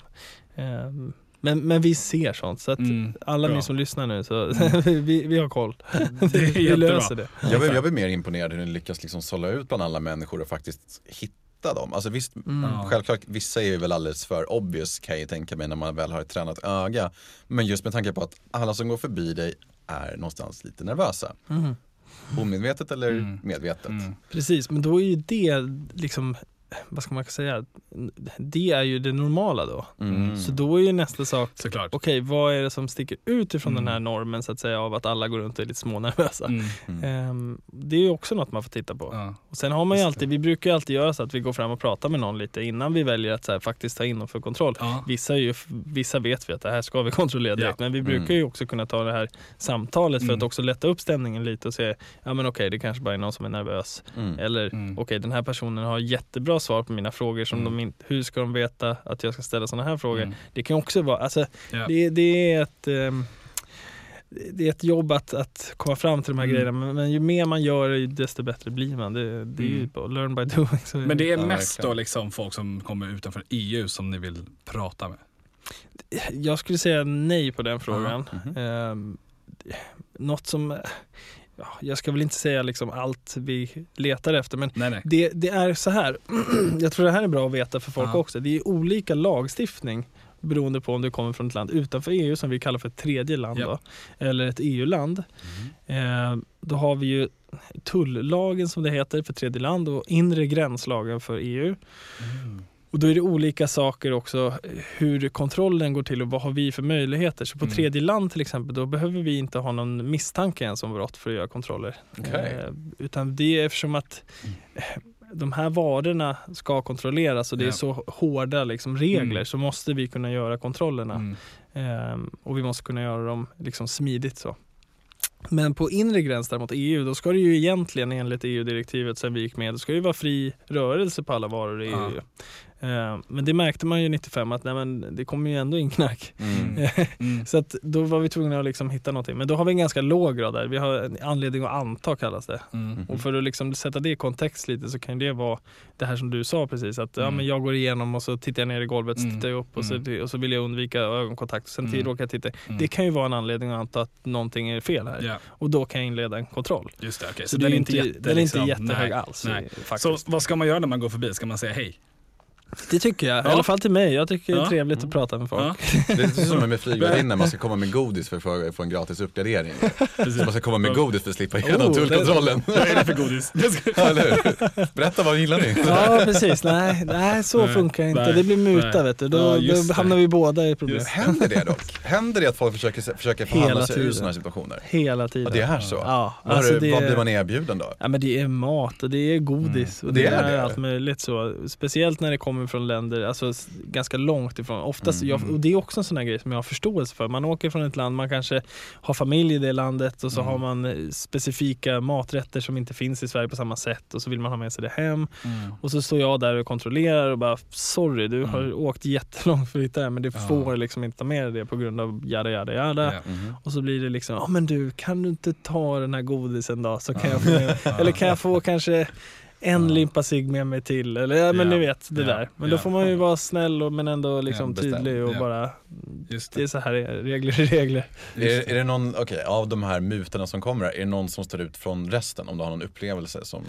ehm, men, men vi ser sånt så att Mm. alla Bra. ni som lyssnar nu så Mm. vi, vi har koll. Det är vi jättebra. löser det. Jag blir, jag blir mer imponerad hur ni lyckas liksom sålla ut bland alla människor och faktiskt hitta dem. Alltså visst, Mm. Självklart, vissa är ju väl alldeles för obvious kan jag ju tänka mig när man väl har ett tränat öga. Men just med tanke på att alla som går förbi dig är någonstans lite nervösa. Mm. Omedvetet eller Mm. medvetet. Mm. Precis, men då är ju det liksom, vad ska man säga, det är ju det normala då. Mm. Så då är ju nästa sak, okej vad är det som sticker ut ifrån Mm. den här normen så att säga av att alla går runt och är lite smånervösa. Mm. Mm. Ehm, det är ju också något man får titta på. Ja. Och sen har man ju alltid, vi brukar ju alltid göra så att vi går fram och pratar med någon lite innan vi väljer att så här, faktiskt ta in dem för kontroll. Ja. Vissa, är ju, vissa vet vi att det här ska vi kontrollera direkt, Ja. men vi brukar Mm. ju också kunna ta det här samtalet för Mm. att också lätta upp stämningen lite och se, ja men okej det kanske bara är någon som är nervös. Mm. Eller Mm. okej den här personen har jättebra svar på mina frågor, som Mm. de inte, hur ska de veta att jag ska ställa sådana här frågor? Mm. Det kan också vara, alltså Ja. det, det är ett ehm, det är ett jobb att, att komma fram till de här Mm. grejerna men, men ju mer man gör desto bättre blir man. Det, det är ju Mm. learn by doing. Så Men det är Ja, mest verkligen. då liksom folk som kommer utanför EU som ni vill prata med? Jag skulle säga nej på den frågan. Mhm. Ehm, något som, ja, jag ska väl inte säga liksom allt vi letar efter men Nej, nej. det, det är så här, jag tror det här är bra att veta för folk Ja. också. Det är olika lagstiftning beroende på om du kommer från ett land utanför EU som vi kallar för ett tredje land Ja. då, eller ett EU-land. Mm. Eh, då har vi ju tullagen som det heter för tredje land och inre gränslagen för EU. Mm. Och då är det olika saker också eh, hur kontrollen går till och vad har vi för möjligheter. Så på Mm. tredje land till exempel då behöver vi inte ha någon misstanke ens om brott för att göra kontroller. Okej. Eh, utan det är eftersom att eh, de här varorna ska kontrolleras och det är så hårda liksom, regler Mm. så måste vi kunna göra kontrollerna. Mm. Ehm, och vi måste kunna göra dem liksom smidigt så. Men på inre gräns däremot EU, då ska det ju egentligen enligt EU-direktivet sen vi gick med, då ska det ju vara fri rörelse på alla varor i. EU. Eh, Men det märkte man ju 95 att nej, men det kommer ju ändå in knark. Mm. Mm. Så att då var vi tvungna att liksom hitta någonting. Men då har vi en ganska låg grad där. Vi har en anledning att anta kallas det. Mm. Och för att liksom sätta det i kontext lite så kan det vara det här som du sa precis. Att ja, Mm. men jag går igenom och så tittar jag ner i golvet, så Mm. tittar jag upp och så, Mm. och så vill jag undvika ögonkontakt. Och sen Mm. råkar jag titta. Mm. Det kan ju vara en anledning att anta att någonting är fel här. Ja, Och då kan jag inleda en kontroll. just det. okej. Så, Så, det den är inte jätte, den är inte liksom, jättehög nej, alls. nej. Faktiskt. Så vad ska man göra när man går förbi? Ska man säga hej? Det tycker jag, i Ja. alla fall till mig. Jag tycker det är Ja. trevligt att prata med folk. Ja. Det är som med flygvärdinnor, man ska komma med godis för att få, en gratis uppgradering. Så man ska komma med godis för att slippa igenom Oh, det- tullkontrollen. Vad är det för godis? Ja? Berätta, vad gillar ni? Ja precis, nej, nej så Nej, funkar det inte. nej, Det blir muta nej. vet du. Då, då det. hamnar vi båda i problem. Just Händer det dock? Händer det att folk försöker, försöker förhandla sig ur sådana här situationer? Hela tiden. det är så? Ja, Vad, alltså är det, vad blir man erbjuden då? Ja men det är mat och det är godis och Det det, är är, det. allt möjligt så. Speciellt när det kommer från länder, alltså ganska långt ifrån. Oftast, Mm. jag, och det är också en sån här grej som jag har förståelse för. Man åker från ett land, man kanske har familj i det landet och så Mm. har man eh, specifika maträtter som inte finns i Sverige på samma sätt och så vill man ha med sig det hem. Mm. Och så står jag där och kontrollerar och bara sorry du har Mm. åkt jättelångt för att hitta det här men du Ja. får liksom inte ta med dig det på grund av jada jada jada. Ja. Mhm. Och så blir det liksom, ja men du kan du inte ta den här godisen då så kan Ja. jag få eller kan jag få kanske en Ja. limpa cigg med mig till eller ja men Ja. ni vet det Ja. där. Men Ja. då får man ju vara snäll och, men ändå liksom tydlig och Ja. bara Just det är det. så här är regler är regler. Är, är det någon, okej, av de här mutorna som kommer, är det någon som står ut från resten? Om du har någon upplevelse som...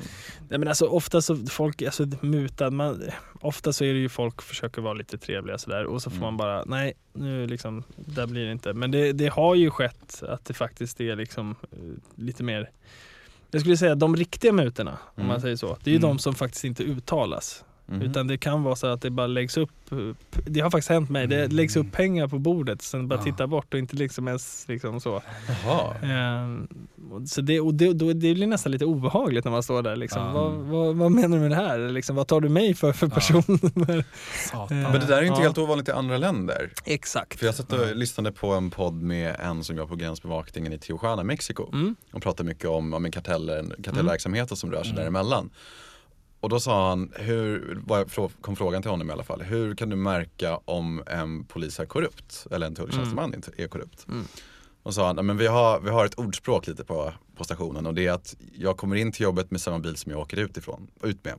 Nej men alltså ofta så folk, alltså mutad, man, ofta så är det ju folk försöker vara lite trevliga sådär och så får Mm. man bara, nej nu liksom, där blir det inte. Men det, det har ju skett att det faktiskt är liksom eh, lite mer jag skulle säga de riktiga mutorna, om Mm. man säger så, det är ju Mm. de som faktiskt inte uttalas. Mhm. Utan det kan vara så att det bara läggs upp, det har faktiskt hänt mig, det Mm. läggs upp pengar på bordet sen bara Ja. titta bort och inte liksom ens liksom så. Jaha. Ehm, så det, och det, då, det blir nästan lite obehagligt när man står där. Liksom. Ja. Vad, vad, vad menar du med det här? Liksom, vad tar du mig för, för Ja. person? Satan. Eh, Men det där är ju inte Ja. helt ovanligt i andra länder. Exakt. För jag satt och Ja. lyssnade på en podd med en som jobbar på gränsbevakningen i Tijuana, Mexiko. Mm. Och pratade mycket om, om karteller, kartellverksamheter som rör sig Mm. däremellan. Och då sa han, hur, kom frågan till honom i alla fall, hur kan du märka om en polis är korrupt? Eller en tulltjänsteman inte är korrupt? Mm. Och sa han, "Nej, men vi har, vi har ett ordspråk lite på, på stationen och det är att jag kommer in till jobbet med samma bil som jag åker ut ifrån, ut med.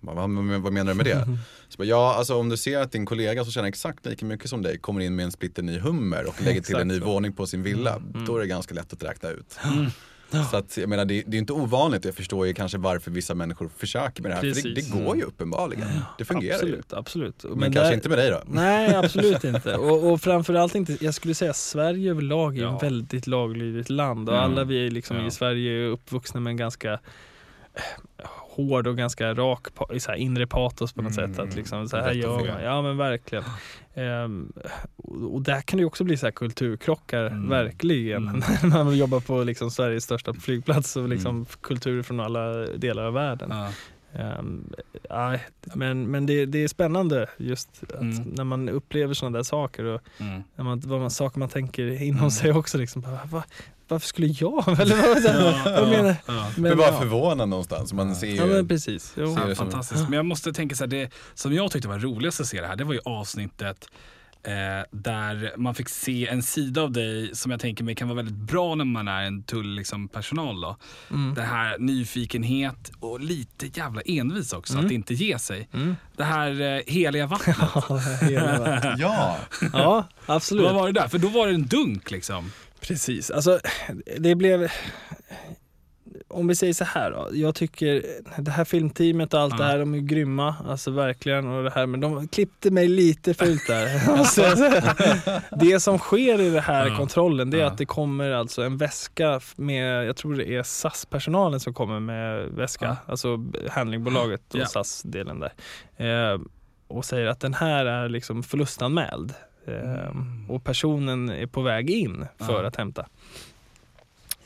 Bara, vad, vad menar du med det? Så bara, ja, alltså om du ser att din kollega som tjänar exakt lika mycket som dig kommer in med en splitter ny hummer och lägger till en ny våning på sin villa, Mm. då är det ganska lätt att räkna ut. Så att, jag menar, det, det är inte ovanligt, jag förstår ju kanske varför vissa människor försöker med det här, för det, det går ju uppenbarligen. Det fungerar absolut, absolut. ju. Men, kanske inte med dig då? Nej, absolut inte. Och, och framförallt inte, jag skulle säga Sverige överlag är Ja. ett väldigt laglydigt land och Mm. alla vi liksom Ja. i Sverige är uppvuxna med en ganska eh, hård och ganska rak pa- så här inre patos på något Mm. sätt. Att liksom, så här gör man. Ja men verkligen. Ehm, och, och där kan det också bli så här kulturkrockar, Mm. verkligen. Mm. När man jobbar på liksom Sveriges största flygplats och liksom Mm. kulturer från alla delar av världen. Ja. Ehm, nej, men men det, det är spännande just att Mm. när man upplever sådana där saker och Mm. när man, vad man, saker man tänker inom Mm. sig också. Liksom, bara, va, varför skulle jag? Eller vad, vad menar Ja. Men bara ja. förvånad någonstans, man ser ju Ja men precis. Jo. Ser Ja, fantastiskt. Men jag måste tänka så här, det som jag tyckte var roligast att se det här, det var ju avsnittet eh, där man fick se en sida av dig som jag tänker mig kan vara väldigt bra när man är en tull liksom, personal. Då. Mm. Det här nyfikenhet och lite jävla envis också, Mm. att inte ge sig. Mm. Det här eh, heliga vattnet. Ja, hela världen. Ja, ja, absolut. Vad var det där? För då var det en dunk liksom. Precis, alltså det blev om vi säger så här då. Jag tycker det här filmteamet och allt Ja. det här, de är grymma. Alltså verkligen. Och det här, men de klippte mig lite fult där. säga. det som sker i den här Ja. kontrollen det är Ja. att det kommer alltså en väska med, jag tror det är SAS-personalen som kommer med väska. Alltså handlingbolaget och Ja. SAS-delen där. Eh, och säger att den här är liksom förlustanmäld. Mm. Och personen är på väg in för Ja. att hämta.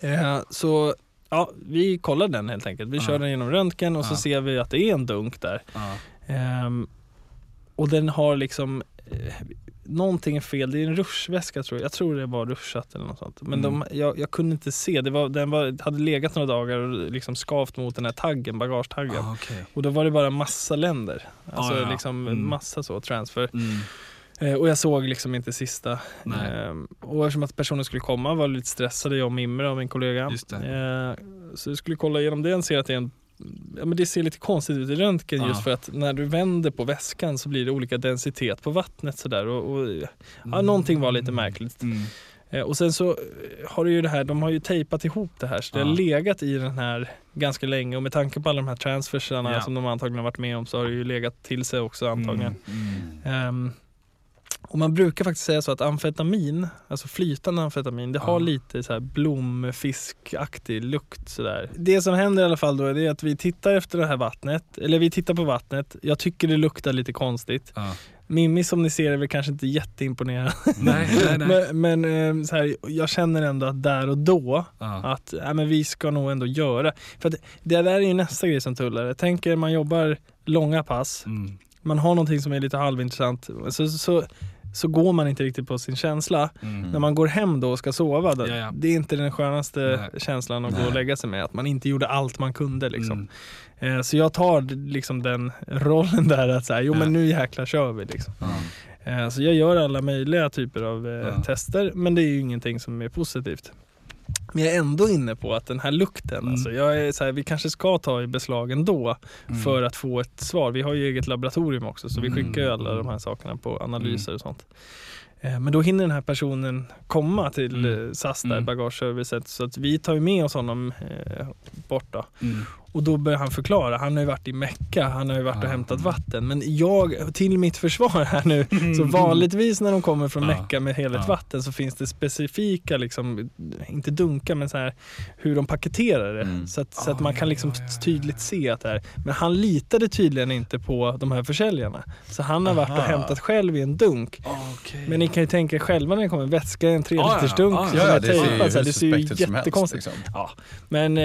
Eh, så ja, vi kollar den helt enkelt. Vi kör den genom röntgen och så ser vi att det är en dunk där. Ehm, och den har liksom eh, någonting är fel. Det är en rushväska tror jag. Jag tror det var ruschat eller något sånt. Men Mm. de, jag, jag kunde inte se. Det var, den var, hade legat några dagar och liksom skavt mot den här taggen, bagagetaggen. Ah, okej. Och då var det bara massa länder. Alltså Ah, ja. liksom Mm. massa så transfer. Mm. Eh, och jag såg liksom inte sista. Nej. Ehm, och eftersom att personen skulle komma var lite stressade, jag och Mimre och min kollega. Just det. Eh, så jag skulle kolla igenom den och se att det är en Ja, men det ser lite konstigt ut i röntgen Ja. just för att när du vänder på väskan så blir det olika densitet på vattnet sådär. Och, och, ja, någonting var lite märkligt. Mm. Eh, och sen så har du ju det här, de har ju tejpat ihop det här så det Ja. har legat i den här ganska länge och med tanke på alla de här transfersarna Ja. som de antagligen har varit med om så har det ju legat till sig också antagligen. Mm. Ehm, och man brukar faktiskt säga så att amfetamin, alltså flytande amfetamin, det har Ja. lite så här blomfiskaktig lukt sådär. Det som händer i alla fall då är att vi tittar efter det här vattnet, eller vi tittar på vattnet. Jag tycker det luktar lite konstigt. Ja. Mimmi som ni ser är väl kanske inte jätteimponerad. Nej, nej, nej. men men ehm, så här, jag känner ändå att där och då Ja. att ja, men vi ska nog ändå göra. För att det där är ju nästa grej som tullare. Tänk er man jobbar långa pass, Mm. man har någonting som är lite halvintressant, så, så, så går man inte riktigt på sin känsla. Mm. När man går hem då och ska sova, då, det är inte den skönaste Nej. känslan att gå Nej. och lägga sig med. Att man inte gjorde allt man kunde. Liksom. Mm. Eh, så jag tar liksom den rollen där att säga, jo Ja. men nu jäklar kör vi. Liksom. Eh, så jag gör alla möjliga typer av eh, Ja. tester, men det är ju ingenting som är positivt. Men jag är ändå inne på att den här lukten, Mm. alltså jag är så här, vi kanske ska ta i beslag ändå Mm. för att få ett svar. Vi har ju eget laboratorium också så vi Mm. skickar ju alla de här sakerna på analyser och sånt. Eh, Men då hinner den här personen komma till Mm. eh, SAS där, Mm. bagageservicet. Så att vi tar med oss honom eh, bort då. Mm. Och då börjar han förklara. Han har ju varit i Mecka, han har ju varit och Ah. hämtat vatten. Men jag, till mitt försvar här nu, så vanligtvis när de kommer från. Mecka med heligt vatten så finns det specifika, liksom, inte dunkar, men så här, hur de paketerar det. Mm. Så, att, så Ah, att man ja, kan liksom tydligt se att det är. Men han litade tydligen inte på de här försäljarna. Så han har varit och hämtat själv i en dunk. Men ni kan ju tänka själva när det kommer vätska i en 3 Ja, ja. liters dunk Ja, som är tejpad. här, Det ser ju jättekonstigt Liksom. Ja, men eh,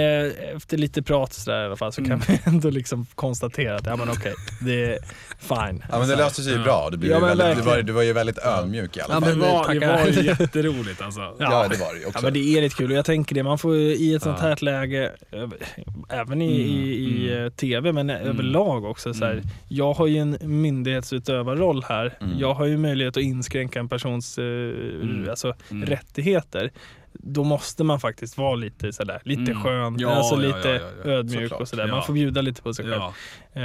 efter lite prat så där, i alla fall så kan Mm. vi ändå liksom konstatera att ja men okej, det är fine. Ja men det löste sig ju Ja. bra. Det blev Ja, väldigt, du, var, du var ju väldigt ödmjuk i alla Ja, fall. men det var, det var ju jätteroligt alltså. Ja, det var det ju Ja, också. men det är lite kul och jag tänker det, man får ju i ett sånt Ja. här läge, även i, i, i Mm. tv men överlag också så här, Mm. Jag har ju en myndighetsutövarroll här. Mm. Jag har ju möjlighet att inskränka en persons eh, Mm. alltså, Mm. rättigheter. Då måste man faktiskt vara lite sådär, lite Mm. skön, Ja, alltså ja, lite ja, ödmjuk Såklart. och sådär. Man får bjuda lite på sig själv.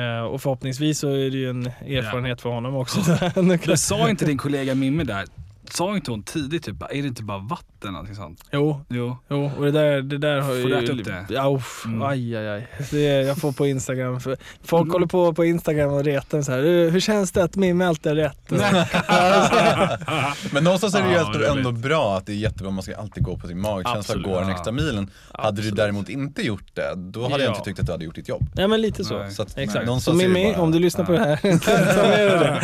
Eh, och förhoppningsvis så är det ju en erfarenhet för honom också. Men sa inte din kollega Mimmi där, sa inte hon tidigt typ, är det inte bara vatten? Någonting sånt? jo, Jo. Jo, och det där, det där har Får ju... du äta upp det? Ja, uff, Mm. aj, aj, aj. Det jag får på Instagram. För folk håller på på Instagram och retar mig så här. "Eh, Hur känns det att Mimmi alltid har rätt? Men någonstans är det ju Ja, ändå, bra att det är jättebra, man ska alltid gå på sin magkänsla och Absolut. gå den Ja. extra milen. Hade du Absolut. däremot inte gjort det, då hade jag Ja. inte tyckt att du hade gjort ditt jobb. Nej men lite så. Nej. Så att, Exakt. Så någonstans är det Mimmi, bara- om du lyssnar på det här, ta med dig det.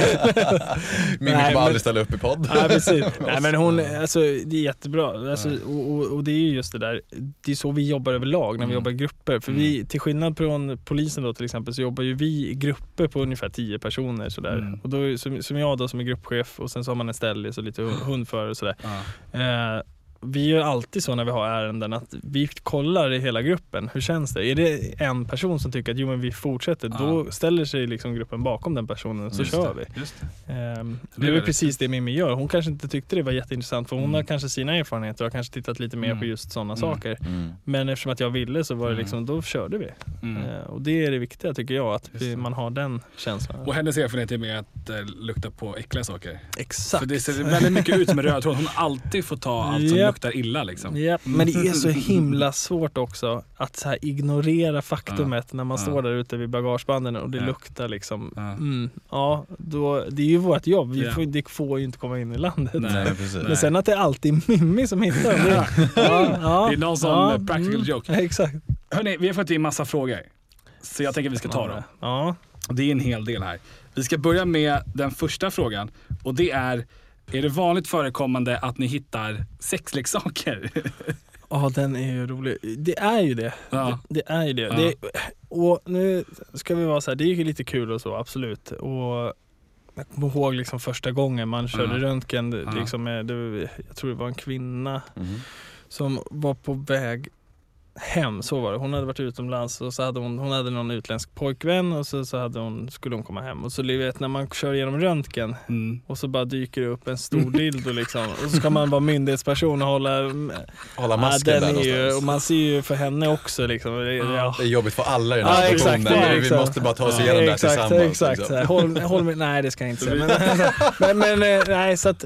Mimmi Nej, kommer aldrig ställa upp i podd. Precis. Nej, men hon, alltså, det är jättebra. Alltså, och, och, och det är ju just det där, det är så vi jobbar överlag när vi Mm. jobbar i grupper. För vi, till skillnad från polisen då till exempel, så jobbar ju vi i grupper på ungefär 10 personer. Sådär. Mm. Och då, som, som jag då som är gruppchef och sen så har man en ställis och lite hund- hundförare och sådär. Ja. Eh, vi gör alltid så när vi har ärenden att vi kollar i hela gruppen. Hur känns det? Är det en person som tycker att jo men vi fortsätter, då ställer sig liksom gruppen bakom den personen och så Just kör det, vi. Det. Ehm, Det är det är precis det Mimmi gör. Hon kanske inte tyckte det var jätteintressant för hon Mm. har kanske sina erfarenheter och har kanske tittat lite mer Mm. på just sådana Mm. saker. Mm. Men eftersom att jag ville så var det Mm. liksom, då körde vi. Ehm, och det är det viktiga tycker jag, att vi, man har den känslan. Och hennes erfarenhet är mer att eh, lukta på äckliga saker. Exakt. För det ser väldigt mycket ut en röd tråd. Hon har alltid fått ta allt som Japp. Luktar illa liksom. Ja, men det är så himla svårt också att så här ignorera faktumet när man Ja. står där ute vid bagagebanden och det Ja. luktar liksom. Ja. Mm, ja, då, det är ju vårt jobb. Vi Ja. får, det får ju inte komma in i landet. Nej. Men sen att det är alltid Mimmi som hittar dem. Det, ja, ja, Det är någon sån, ja, eh, practical joke. Exakt. Hörni, vi har fått in massa frågor. Så jag tänker att vi ska ta dem. Ja. Det är en hel del här. Vi ska börja med den första frågan. Och det är, är det vanligt förekommande att ni hittar sexleksaker? ja, den är ju rolig. Det är ju det. ja. Det, det är ju det. Ja. det. Och nu ska vi vara så här, det är ju lite kul och så, absolut. Och jag kommer ihåg liksom första gången man körde Ja. röntgen. Liksom, eh, det, jag tror det var en kvinna Mhm. som var på väg hem, så var det. Hon hade varit utomlands och så hade hon, hon hade någon utländsk pojkvän och så, så hade hon, skulle hon komma hem. Och så du vet när man kör igenom röntgen Mm. och så bara dyker det upp en stor dildo liksom. Och så ska man vara myndighetsperson och hålla... Hålla Ja, masken den där är ju, och man ser ju för henne också liksom. Det- Ja. Det är jobbigt för alla i den Ja, här exakt, situationen. ja, Vi exakt. måste bara ta oss igenom det här exakt, tillsammans. Exakt, liksom. håll, håll med, nej det ska jag inte säga. Men, men, men eh, nej så att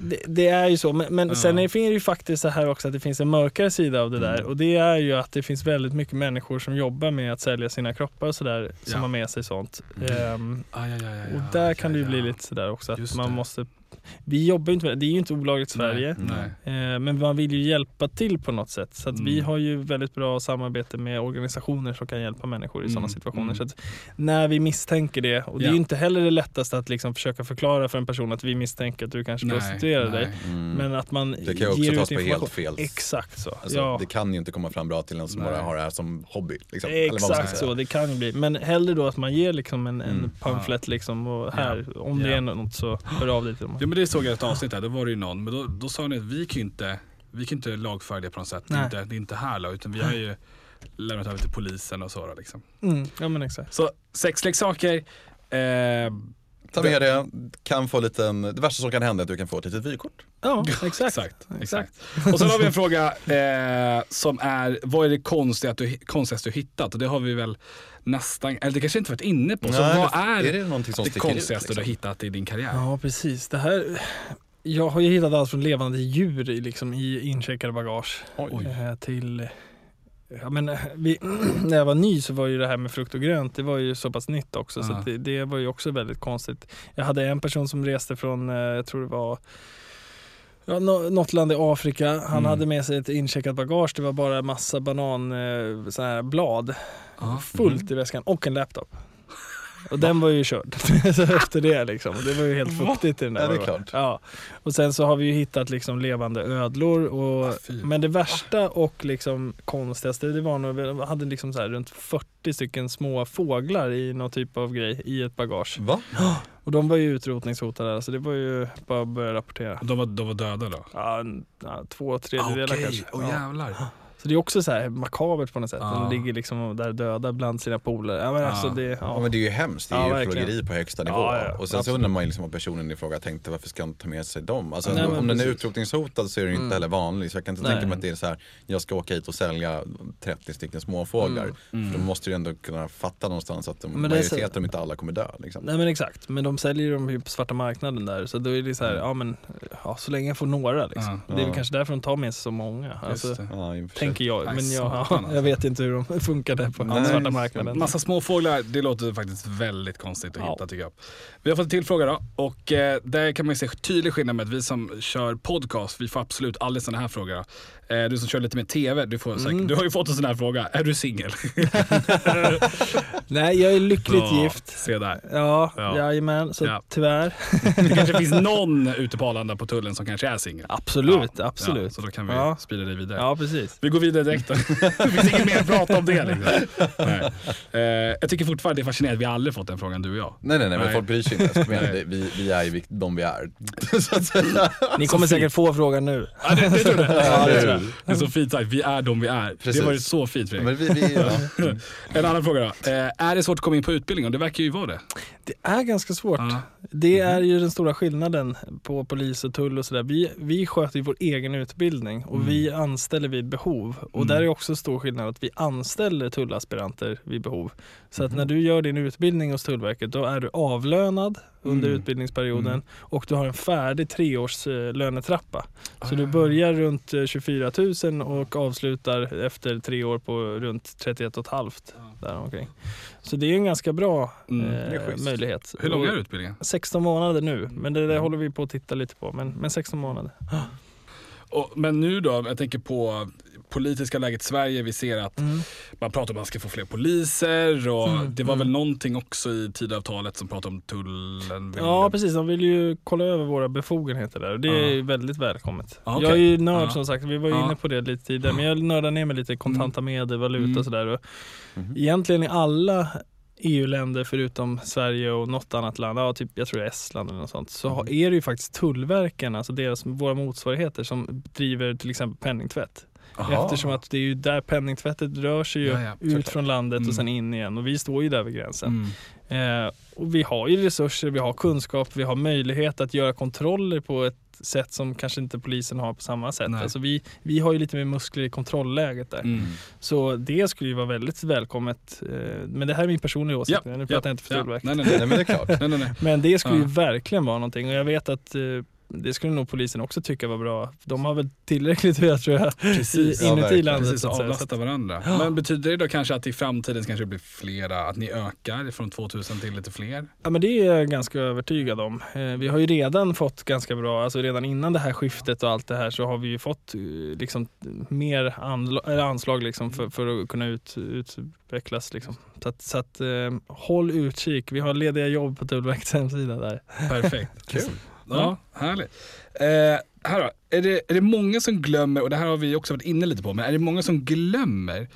det, det är ju så. Men, men Ja. sen är, finns det ju faktiskt så här också att det finns en mörkare sida av det där. Mm. Och det är ju att det finns väldigt mycket människor som jobbar med att sälja sina kroppar och sådär. Som Ja. har med sig sånt. Mm. Aj, aj, aj, och där kan det ju bli lite sådär också att Just man det. måste vi jobbar ju inte med det, det är ju inte olagligt i Sverige. Nej. Eh, Men man vill ju hjälpa till på något sätt. Så att vi Mm. har ju väldigt bra samarbete med organisationer som kan hjälpa människor i sådana Mm, situationer. mm. Så att när vi misstänker det, och det är Ja. ju inte heller det lättaste att liksom försöka förklara för en person att vi misstänker att du kanske Nej, prostituerar nej. dig. Mm. Men att man det kan ju också ger tas ut på information. helt fel. Exakt så. Alltså, ja. Det kan ju inte komma fram bra till någon som Nej. bara har det här som hobby. Liksom. Exakt så, det kan ju bli. Men hellre då att man ger liksom en, en Mm. pamflett liksom och här, om det Ja. är något så hör av dig till dem. Ja men det såg jag ett avsnitt där, då var det ju någon, men då, då sa ni att vi kan ju inte, vi kan inte lagföra det på något sätt. Det är, inte, det är inte här då, utan vi har ju lämnat över till polisen och så liksom. Mm. Ja men exakt. Så sexleksaker, eh, Ta med det, kan få liten, det värsta som kan hända är att du kan få ett litet vykort. Ja, exakt. exakt, exakt. Och sen har vi en fråga eh, som är, vad är det konstigaste du, konstigaste du hittat? Och det har vi väl nästan, eller det kanske inte varit inne på. Så Nej, vad det- är, är det det sticker ut, konstigaste du liksom? har hittat i din karriär? Ja, precis. Det här, jag har ju hittat allt från levande djur i, liksom, i incheckade bagage Oj. eh, till Ja, men, eh, vi, när jag var ny så var ju det här med frukt och grönt, det var ju så pass nytt också. Så Ja. att det, det var ju också väldigt konstigt. Jag hade en person som reste från, eh, jag tror det var Ja, nå- något land i Afrika. Han Mm. hade med sig ett incheckat bagage. Det var bara massa banan, eh, så här blad Ja. fullt i väskan och en laptop. Och den var ju körd efter det liksom. Det var ju helt fuktigt i den där. Ja, det är klart. Ja. Och sen så har vi ju hittat liksom levande ödlor. Och, Ah, men det värsta och liksom konstigaste det var nog, vi hade liksom så här runt 40 stycken små fåglar i någon typ av grej i ett bagage. Va? Och de var ju utrotningshotade så det var ju bara att börja rapportera. De var, de var döda då? Ja, två tredjedelar Okej, kanske. åh Ja. jävlar. Så det är också så här makabert på något sätt. Ja. De ligger liksom där döda bland sina polare. Ja, men Ja. alltså det, Ja. ja. men det är ju hemskt, det är Ja, ju plågeri på högsta nivå. Ja, ja, och sen så undrar man ju liksom om personen i fråga tänkte varför ska han ta med sig dem? Alltså, Nej, om den är utrotningshotad så är den ju inte Mm. heller vanlig. Så jag kan inte Nej. tänka mig att det är så här, jag ska åka hit och sälja 30 stycken småfåglar. Mm. För då måste du ändå kunna fatta någonstans att de, så- majoriteten, om inte alla, kommer dö. Liksom. Nej men exakt, men de säljer ju dem ju på svarta marknaden där så då är det så här, Mm. ja men ja, så länge jag får några liksom. Ja. Det är väl kanske därför de tar med sig så många. Alltså, Tänker jag, Nej, men jag, satan, alltså. jag vet inte hur de funkade på Nej, svarta marknaden. Massa småfåglar, det låter faktiskt väldigt konstigt att Ja. hitta tycker jag. Vi har fått en till fråga då och eh, där kan man ju se tydlig skillnad med att vi som kör podcast, vi får absolut aldrig sådana här frågor. Eh, du som kör lite mer TV, du, får säkert, Mm. du har ju fått en sån här fråga. Är du singel? Nej, jag är lyckligt Ja, gift. Se där. Ja, Ja. jajamän, så Ja. tyvärr. Det kanske finns någon ute på Arlanda på tullen som kanske är singel. Absolut, Ja, absolut. Ja, så då kan vi Ja. sprida det vidare. Ja, precis. Vi går vidare direkt då. Det finns inget mer att prata om det. Liksom. Nej. Eh, jag tycker fortfarande det är fascinerande att vi aldrig fått den frågan, du och jag. Nej nej nej, men Nej. folk bryr sig inte. Det- vi, vi är ju de vi är. så att säga. Ni kommer säkert få frågan nu. Ja, det, det tror jag. Ja, det är så fint sagt. Vi är de vi är. Precis. Det var ju så fint Fredrik. Vi, vi, ja. En annan fråga då. Eh, är det svårt att komma in på utbildning? Och det verkar ju vara det. Det är ganska svårt. Ja. Det är ju den stora skillnaden på polis och tull och sådär. Vi, vi sköter ju vår egen utbildning och Mm. vi anställer vid behov. Och Mm. där är också stor skillnad att vi anställer tullaspiranter vid behov. Så att Mhm. när du gör din utbildning hos Tullverket då är du avlönad under Mm. utbildningsperioden Mm. och du har en färdig treårs eh, lönetrappa. Så Ah. du börjar runt eh, 24 000 och avslutar efter tre år på runt 31 500 där omkring. Så det är en ganska bra Mm, eh, det möjlighet. Hur lång Och- är utbildningen? 16 månader nu, men det där Mm. håller vi på att titta lite på. Men, men 16 månader. Och, men nu då, jag tänker på politiska läget i Sverige. Vi ser att man pratar om att man ska få fler poliser och Mm, det var mm. väl någonting också i Tidöavtalet som pratade om tullen. Ja precis, de vill ju kolla över våra befogenheter där och det Ja. är ju väldigt välkommet. Ja, okej. Jag är ju nörd Ja. som sagt, vi var ju Ja. inne på det lite tidigare, men jag nördar ner mig lite kontanta medel, valuta Mm. och sådär. Och Mhm. Egentligen i alla EU-länder förutom Sverige och något annat land, ja, typ, jag tror det är Estland eller något sånt, så Mm. är det ju faktiskt tullverken, alltså deras, våra motsvarigheter som driver till exempel penningtvätt. Aha. Eftersom att det är ju där penningtvättet rör sig ju Ja, ja, ut från landet Mm. och sen in igen och vi står ju där vid gränsen. Mm. Eh, och vi har ju resurser, vi har kunskap, vi har möjlighet att göra kontroller på ett sätt som kanske inte polisen har på samma sätt. Nej. Alltså vi, vi har ju lite mer muskler i kontrollläget där. Mm. Så det skulle ju vara väldigt välkommet. Eh, men det här är min personliga åsikt, Ja, nu pratar jag inte för Ja. Tullverket. Nej, nej, nej. Nej men det är klart. nej, nej, nej. Men det skulle ju Ja. verkligen vara någonting och jag vet att eh, det skulle nog polisen också tycka var bra. De har väl tillräckligt att göra tror jag, Precis. i, Ja, inuti verkligen. landet. Precis, avlasta varandra. Ja. Men betyder det då kanske att i framtiden kanske det blir flera, att ni ökar från 2000 till lite fler? Ja men det är jag ganska övertygad om. Eh, Vi har ju redan fått ganska bra, alltså redan innan det här skiftet och allt det här så har vi ju fått eh, liksom mer anslag liksom för, för att kunna ut, utvecklas. Liksom. Så att, så att eh, håll utkik. Vi har lediga jobb på Tullverkets hemsida där. Perfekt. Kul. Ja, härligt. Eh, här då, är det, är det många som glömmer, och det här har vi också varit inne lite på, men är det många som glömmer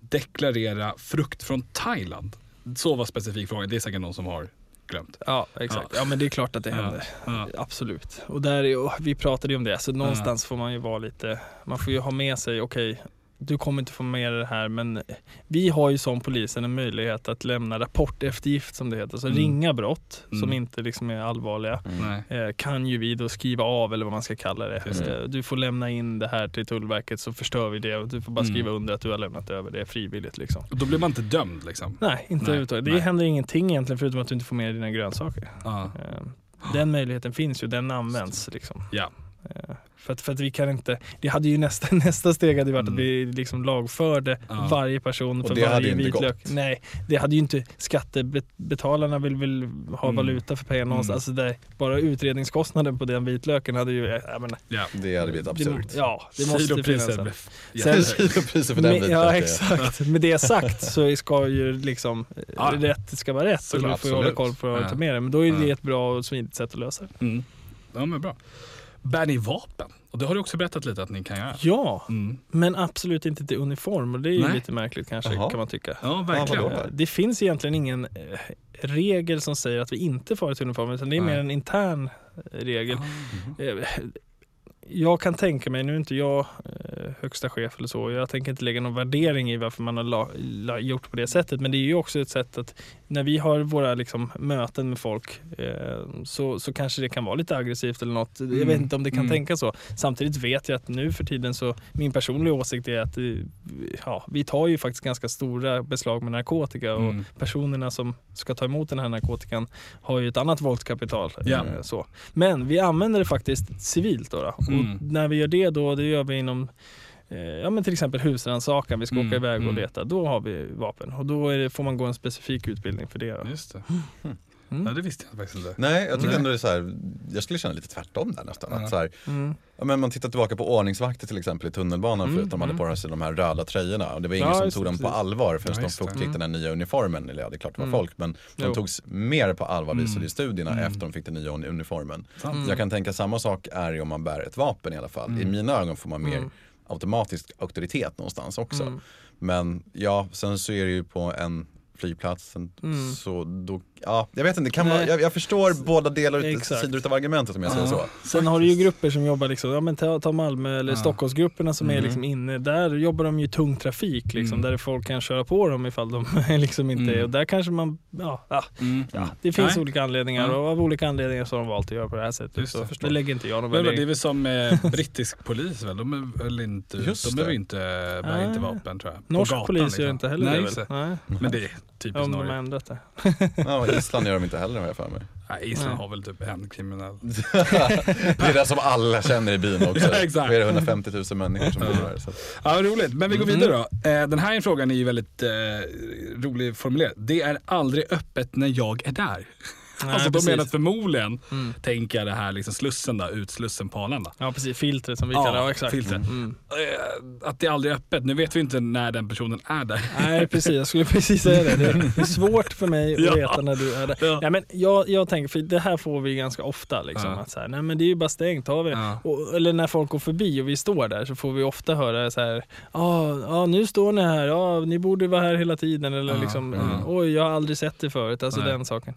deklarera frukt från Thailand? Så var specifik frågan, det är säkert någon som har glömt. Ja exakt. Ja, men det är klart att det händer. Ja. Absolut. Och där och vi pratade ju om det, så någonstans får man ju vara lite, man får ju ha med sig, okej, du kommer inte få med det här men vi har ju som polisen en möjlighet att lämna rapporteftergift som det heter. Så Mm. ringa brott som Mm. inte liksom är allvarliga Mm. Eh, kan ju vi då skriva av eller vad man ska kalla det. Det. Eh, Du får lämna in det här till Tullverket så förstör vi det och du får bara Mm. skriva under att du har lämnat över det frivilligt. Liksom. Och då blir man inte dömd liksom? Nej, inte överhuvudtaget. Det nej. händer ingenting egentligen förutom att du inte får med dina grönsaker. Ja. Eh, Den möjligheten finns ju, den används. Liksom. Ja. Eh, För att, för att vi kan inte, det hade ju nästa, nästa steg hade varit Mm. att vi liksom lagförde Ja. varje person för varje vitlök. gått. Nej, det hade ju inte, skattebetalarna vill väl ha Mm. valuta för pengarna någonstans. Mm. Alltså det, bara utredningskostnaden på den vitlöken hade ju, jag menar, ja. Det hade blivit absurt. Det, ja, det måste finnas. en- Sen-. Kilopriser för den biten. ja exakt, med det sagt så ska ju liksom Ja. rätt ska vara rätt och Såklart, du får ju hålla koll på att Ja. ta med det. Men då är det Ja. ett bra och smidigt sätt att lösa det. Mm. Ja men bra. Bär ni vapen? Och det har du också berättat lite att ni kan göra. Ja, Mm. men absolut inte till uniform och det är ju Nej. lite märkligt kanske Jaha. kan man tycka. Ja verkligen. Eh, Det finns egentligen ingen eh, regel som säger att vi inte får ha ett uniform utan det är Nej. mer en intern eh, regel. Ah. Jag kan tänka mig, nu är inte jag eh, högsta chef eller så, jag tänker inte lägga någon värdering i varför man har la, la, gjort på det sättet. Men det är ju också ett sätt att när vi har våra liksom, möten med folk eh, så, så kanske det kan vara lite aggressivt eller något. Jag Mm. vet inte om det kan Mm. tänka så. Samtidigt vet jag att nu för tiden så, min personliga åsikt är att eh, ja, vi tar ju faktiskt ganska stora beslag med narkotika och Mm. personerna som ska ta emot den här narkotikan har ju ett annat våldskapital. Ja. eh, Så. Men vi använder det faktiskt civilt. Då, då. Mm. Och när vi gör det då, det gör vi inom eh, Ja men till exempel husrannsakan, vi ska Mm, åka iväg och mm. leta. Då har vi vapen och då det, får man gå en specifik utbildning för det. Då. Just det. Mm. Ja det visste jag faktiskt inte. Nej, jag tycker Nej. ändå det är så här, jag skulle känna lite tvärtom där nästan. Ja. Att så här, Mm. ja, men man tittar tillbaka på ordningsvakter till exempel i tunnelbanan Mm, förut, de hade mm. på sig de här röda tröjorna och det var ingen Ja, som tog dem på allvar förrän Ja, de fick Mm. den här nya uniformen. Eller ja, det är klart det var Mm. folk men de Jo. togs mer på allvar visade Mm. ju studierna Mm. efter de fick den nya uni- uniformen. Mm. Jag kan tänka samma sak är om man bär ett vapen i alla fall. I Mm. mina ögon får man mer Mm. automatisk auktoritet någonstans också. Mm. Men ja, sen så är det ju på en flygplats, Mm. så då, ja, jag vet inte, det kan vara, jag, jag förstår båda delar, Exakt. sidor av argumentet om jag säger Ja. så. Sen har du ju grupper som jobbar, liksom, ja, men ta, ta Malmö eller Ja. Stockholmsgrupperna som är Mhm. liksom inne. Där jobbar de ju tung trafik liksom, Mm. där folk kan köra på dem ifall de liksom inte Mm. är. Och där kanske man, ja, ja Mm. Ja, det finns Nej. olika anledningar och av olika anledningar så har de valt att göra på det här sättet. Just det, så förstår. det lägger inte jag någon Men det är värdering. väl som eh, brittisk polis väl? De är väl inte, Just de behöver inte, bär inte vapen tror jag. Norsk gatan, polis liksom. gör inte heller Nej, det väl? det. Nej, Men det är typiskt om de har Norge. ändrat det. Island gör de inte heller har jag för mig. Nej, Island Nej. har väl typ en kriminell. det är det som alla känner i byn också. Ja, exakt. Vad är det 150 000 människor som bor där. Så. Ja, roligt. Men vi går Mm. vidare då. Eh, den här frågan är ju väldigt eh, rolig formulerad. Det är aldrig öppet när jag är där. Nej, alltså de precis. menar förmodligen, Mm. tänker jag det här liksom slussen då, utslussen på Arlanda. Ja precis, filtret som vi Ja, kallar det. Ja, exakt. filtret. Mm. Eh, Att det aldrig är öppet. Nu vet vi inte när den personen är där. Nej precis, jag skulle precis säga det. Det är, det svårt för mig att Ja. veta när du är där. Ja. Ja, men jag, jag tänker, för det här får vi ganska ofta. Liksom, Ja. att så här, nej men det är ju bara stängt. Har vi det? Ja. Och, eller när folk går förbi och vi står där så får vi ofta höra så här, ja ah, nu står ni här, ja ni borde vara här hela tiden. Eller Ja, liksom, ja. oj jag har aldrig sett det förut. Alltså Nej. den saken.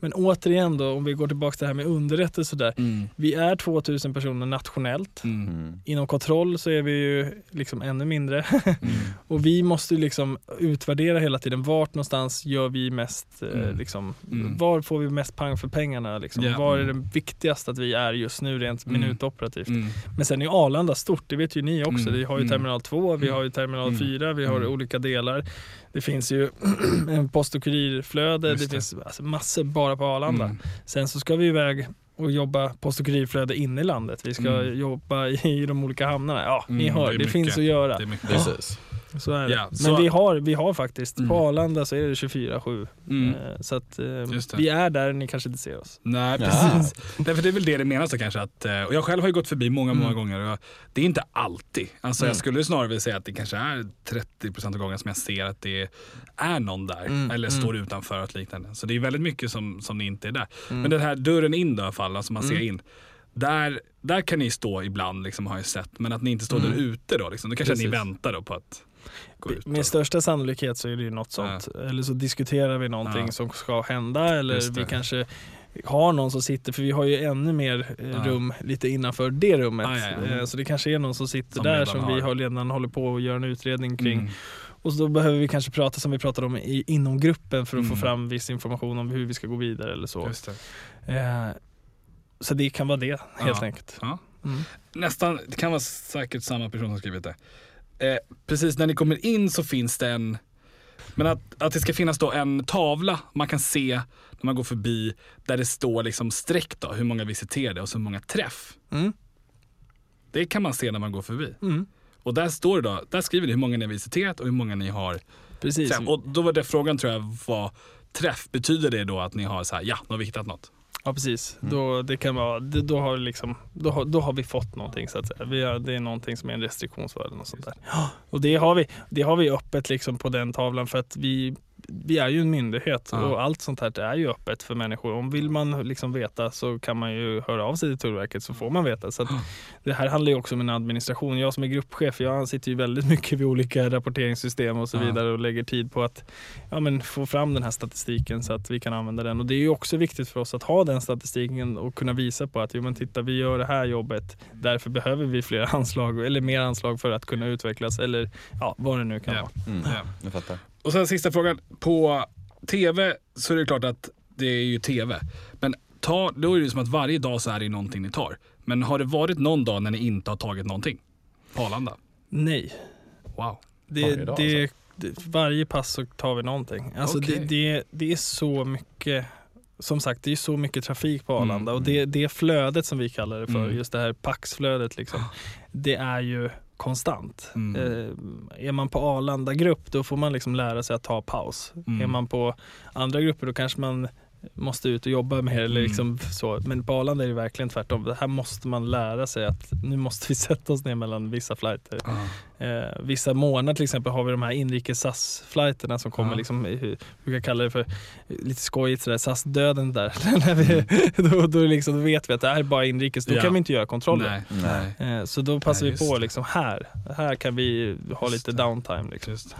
Men återigen då, om vi går tillbaka till det här med underrättelse där. Mm. Vi är 2000 personer nationellt. Mm. Mm. Inom kontroll så är vi ju liksom ännu mindre. Mm. Och vi måste liksom utvärdera hela tiden. Vart någonstans gör vi mest, eh, Mm. liksom, Mm. var får vi mest pang för pengarna? Liksom? Ja. Var är det viktigast att vi är just nu rent Mm. minutoperativt? Mm. Men sen är Arlanda stort, det vet ju ni också. Mm. Vi har ju terminal 2, vi har ju terminal Mm. 4, vi har Mm. olika delar. Det finns ju en post och kurirflöde, det, det. finns alltså massor bara på Arlanda. Mm. Sen så ska vi iväg och jobba post och kurirflöde inne i landet. Vi ska Mm. jobba i de olika hamnarna. Ja, ni Mm, hör, det det, finns att göra. Det är mycket. Precis. Så är det. Ja, Men så- vi, har, vi har faktiskt, Mm. på Arlanda så är det 24-7. Mm. Eh, Så att eh, vi är där, ni kanske inte ser oss. Nej, Ja. precis. Nej, för det är väl det det menas då kanske. Att, eh, och jag själv har ju gått förbi många, många Mm. gånger. Och det är inte alltid. Alltså, Mm. Jag skulle snarare vilja säga att det kanske är 30% av gångerna som jag ser att det är någon där. Mm, Eller mm. står utanför och liknande. Så det är väldigt mycket som, som inte är där. Mm. Men den här dörren in då i alla fall, alltså man ser Mm. in. Där, där kan ni stå ibland liksom, har jag sett. Men att ni inte står Mm. där ute då. Liksom. Då kanske ni Precis. väntar då på att. Med största sannolikhet så är det ju något sånt. Eller så diskuterar vi någonting Ja. som ska hända eller vi kanske har någon som sitter, för vi har ju ännu mer eh, Ja. rum lite innanför det rummet. Ja, ja, ja. Eh, Så det kanske är någon som sitter Som där som har. vi har redan håller på att göra en utredning kring. Mm. Och så då behöver vi kanske prata som vi pratade om i, inom gruppen för att få Mm. fram viss information om hur vi ska gå vidare eller så. Det. Eh, så det kan vara det helt Ja. enkelt. Ja. Mm. Nästan, det kan vara säkert samma person som skrivit det. Eh, precis när ni kommer in så finns det en, men att, att det ska finnas då en tavla man kan se när man går förbi där det står liksom streck då, hur många visiterade och så många träff. Mm. Det kan man se när man går förbi. Mm. Och där står det då, där skriver det hur många ni har visiterat och hur många ni har Precis. träff. Och då var det frågan tror jag var träff, betyder det då att ni har så här, ja, nu har vi hittat något? Ja precis, Mm. då, det kan vara, det, då, har liksom, då, har, då har vi fått någonting så att säga. Vi har, det är någonting som är en restriktionsvärde och sånt där. Och det har, vi, det har vi öppet liksom på den tavlan för att vi, vi är ju en myndighet Ja. och allt sånt här är ju öppet för människor. Om vill man liksom veta så kan man ju höra av sig till Tullverket så får man veta. Så att det här handlar ju också om en administration. Jag som är gruppchef, jag sitter ju väldigt mycket vid olika rapporteringssystem och så Ja. vidare och lägger tid på att ja, men få fram den här statistiken så att vi kan använda den. Och det är ju också viktigt för oss att ha den statistiken och kunna visa på att jo, men titta, vi gör det här jobbet, därför behöver vi fler anslag eller mer anslag för att kunna utvecklas eller ja, vad det nu kan Ja. vara. Mm. Ja. Jag fattar. Och sen sista frågan. På tv så är det klart att det är ju tv. Men ta, då är det som att varje dag så är det någonting ni tar. Men har det varit någon dag när ni inte har tagit någonting? På Arlanda? Nej, Wow. det, Varje dag, det, det, varje pass så tar vi någonting. Alltså Okej. det, det, det är så mycket som sagt, det är så mycket trafik på Arlanda Mm. och det, det flödet som vi kallar det för, Mm. just det här paxflödet liksom, det är ju konstant. Mm. Eh, är man på Arlanda grupp då får man liksom lära sig att ta paus. Mm. Är man på andra grupper då kanske man måste ut och jobba mer eller Mm. liksom så. Men på Arlanda är det verkligen tvärtom. Det här måste man lära sig att nu måste vi sätta oss ner mellan vissa flighter. Ah. Eh, vissa månader till exempel har vi de här inrikes SAS-flighterna som kommer Ja. liksom, hur- brukar kalla det för lite skojigt sådär, SAS-döden där. När vi, då, då, liksom, då vet vi att det här är bara inrikes, då Mm. Ja. kan vi inte göra kontroller. Nej. Nej. Eh, så då passar Nej, vi på liksom här, här kan vi ha lite downtime. Liksom. Just.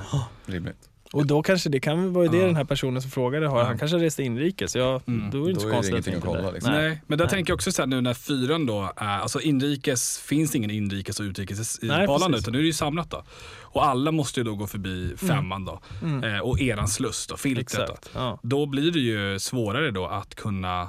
Rimligt. Och då kanske det kan vara det Ja. den här personen som frågade har. Ja. Han kanske reste inrikes. Ja, Mm. Då är det inte Då så är det konstigt ingenting att kolla, liksom. Nej. men där Nej. tänker jag också så här nu när fyran då är, alltså inrikes, finns ingen inrikes och utrikes i Nej, Arlanda utan nu är det ju samlat då. Och alla måste ju då gå förbi femman då. Mm. Eh, och eran sluss då, filtret då. Ja. Då blir det ju svårare då att kunna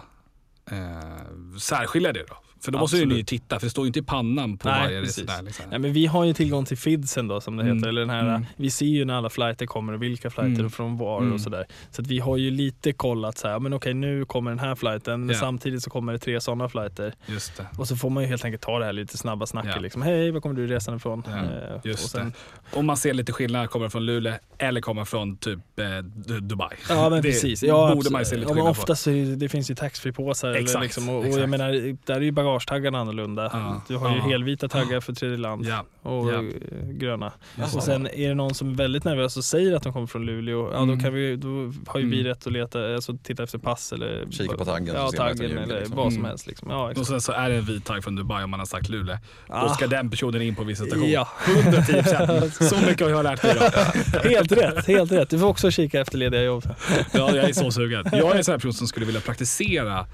eh, särskilja det då. För då måste ju ni titta, för det står ju inte i pannan på Nej, varje resenär. Liksom. Nej, men vi har ju tillgång till feedsen då som det Mm. heter. Eller den här, Mm. Vi ser ju när alla flighter kommer och vilka flighter Mm. från var Mm. och sådär. Så att vi har ju lite kollat så här, men okej nu kommer den här flighten men samtidigt så kommer det tre sådana flighter. Just det. Och så får man ju helt enkelt ta det här lite snabba snacket. Ja. Liksom. Hej, var kommer du resan ifrån? Eh, Just och sen, det. Om man ser lite skillnad, kommer från Luleå eller kommer från typ eh, Du- Dubai. Ja men det precis. Ja, borde man ju se lite ja, men skillnad på. oftast så är det, det finns ju taxfree-påsar. Exakt, Liksom, och, och jag menar, där är ju bagagetaggarna annorlunda. Ja, Du har ju ja. helvita taggar för tredje land Ja, och ja. gröna. Och sen är det någon som är väldigt nervös och säger att de kommer från Luleå, ja Mm. då, kan vi, då har ju vi Mm. rätt att leta, alltså titta efter pass eller Kika på taggen ja, taggen ljuger, eller liksom. vad som Mm. helst. Liksom. Ja, och sen så är det en vit tagg från Dubai om man har sagt Luleå. Då Ah. ska den personen in på visitation. Ja, 110%. Så mycket har jag lärt mig idag. helt rätt, helt rätt. Du får också kika efter lediga jobb. Ja, jag är så sugen. Jag är en sån här person som skulle vilja praktisera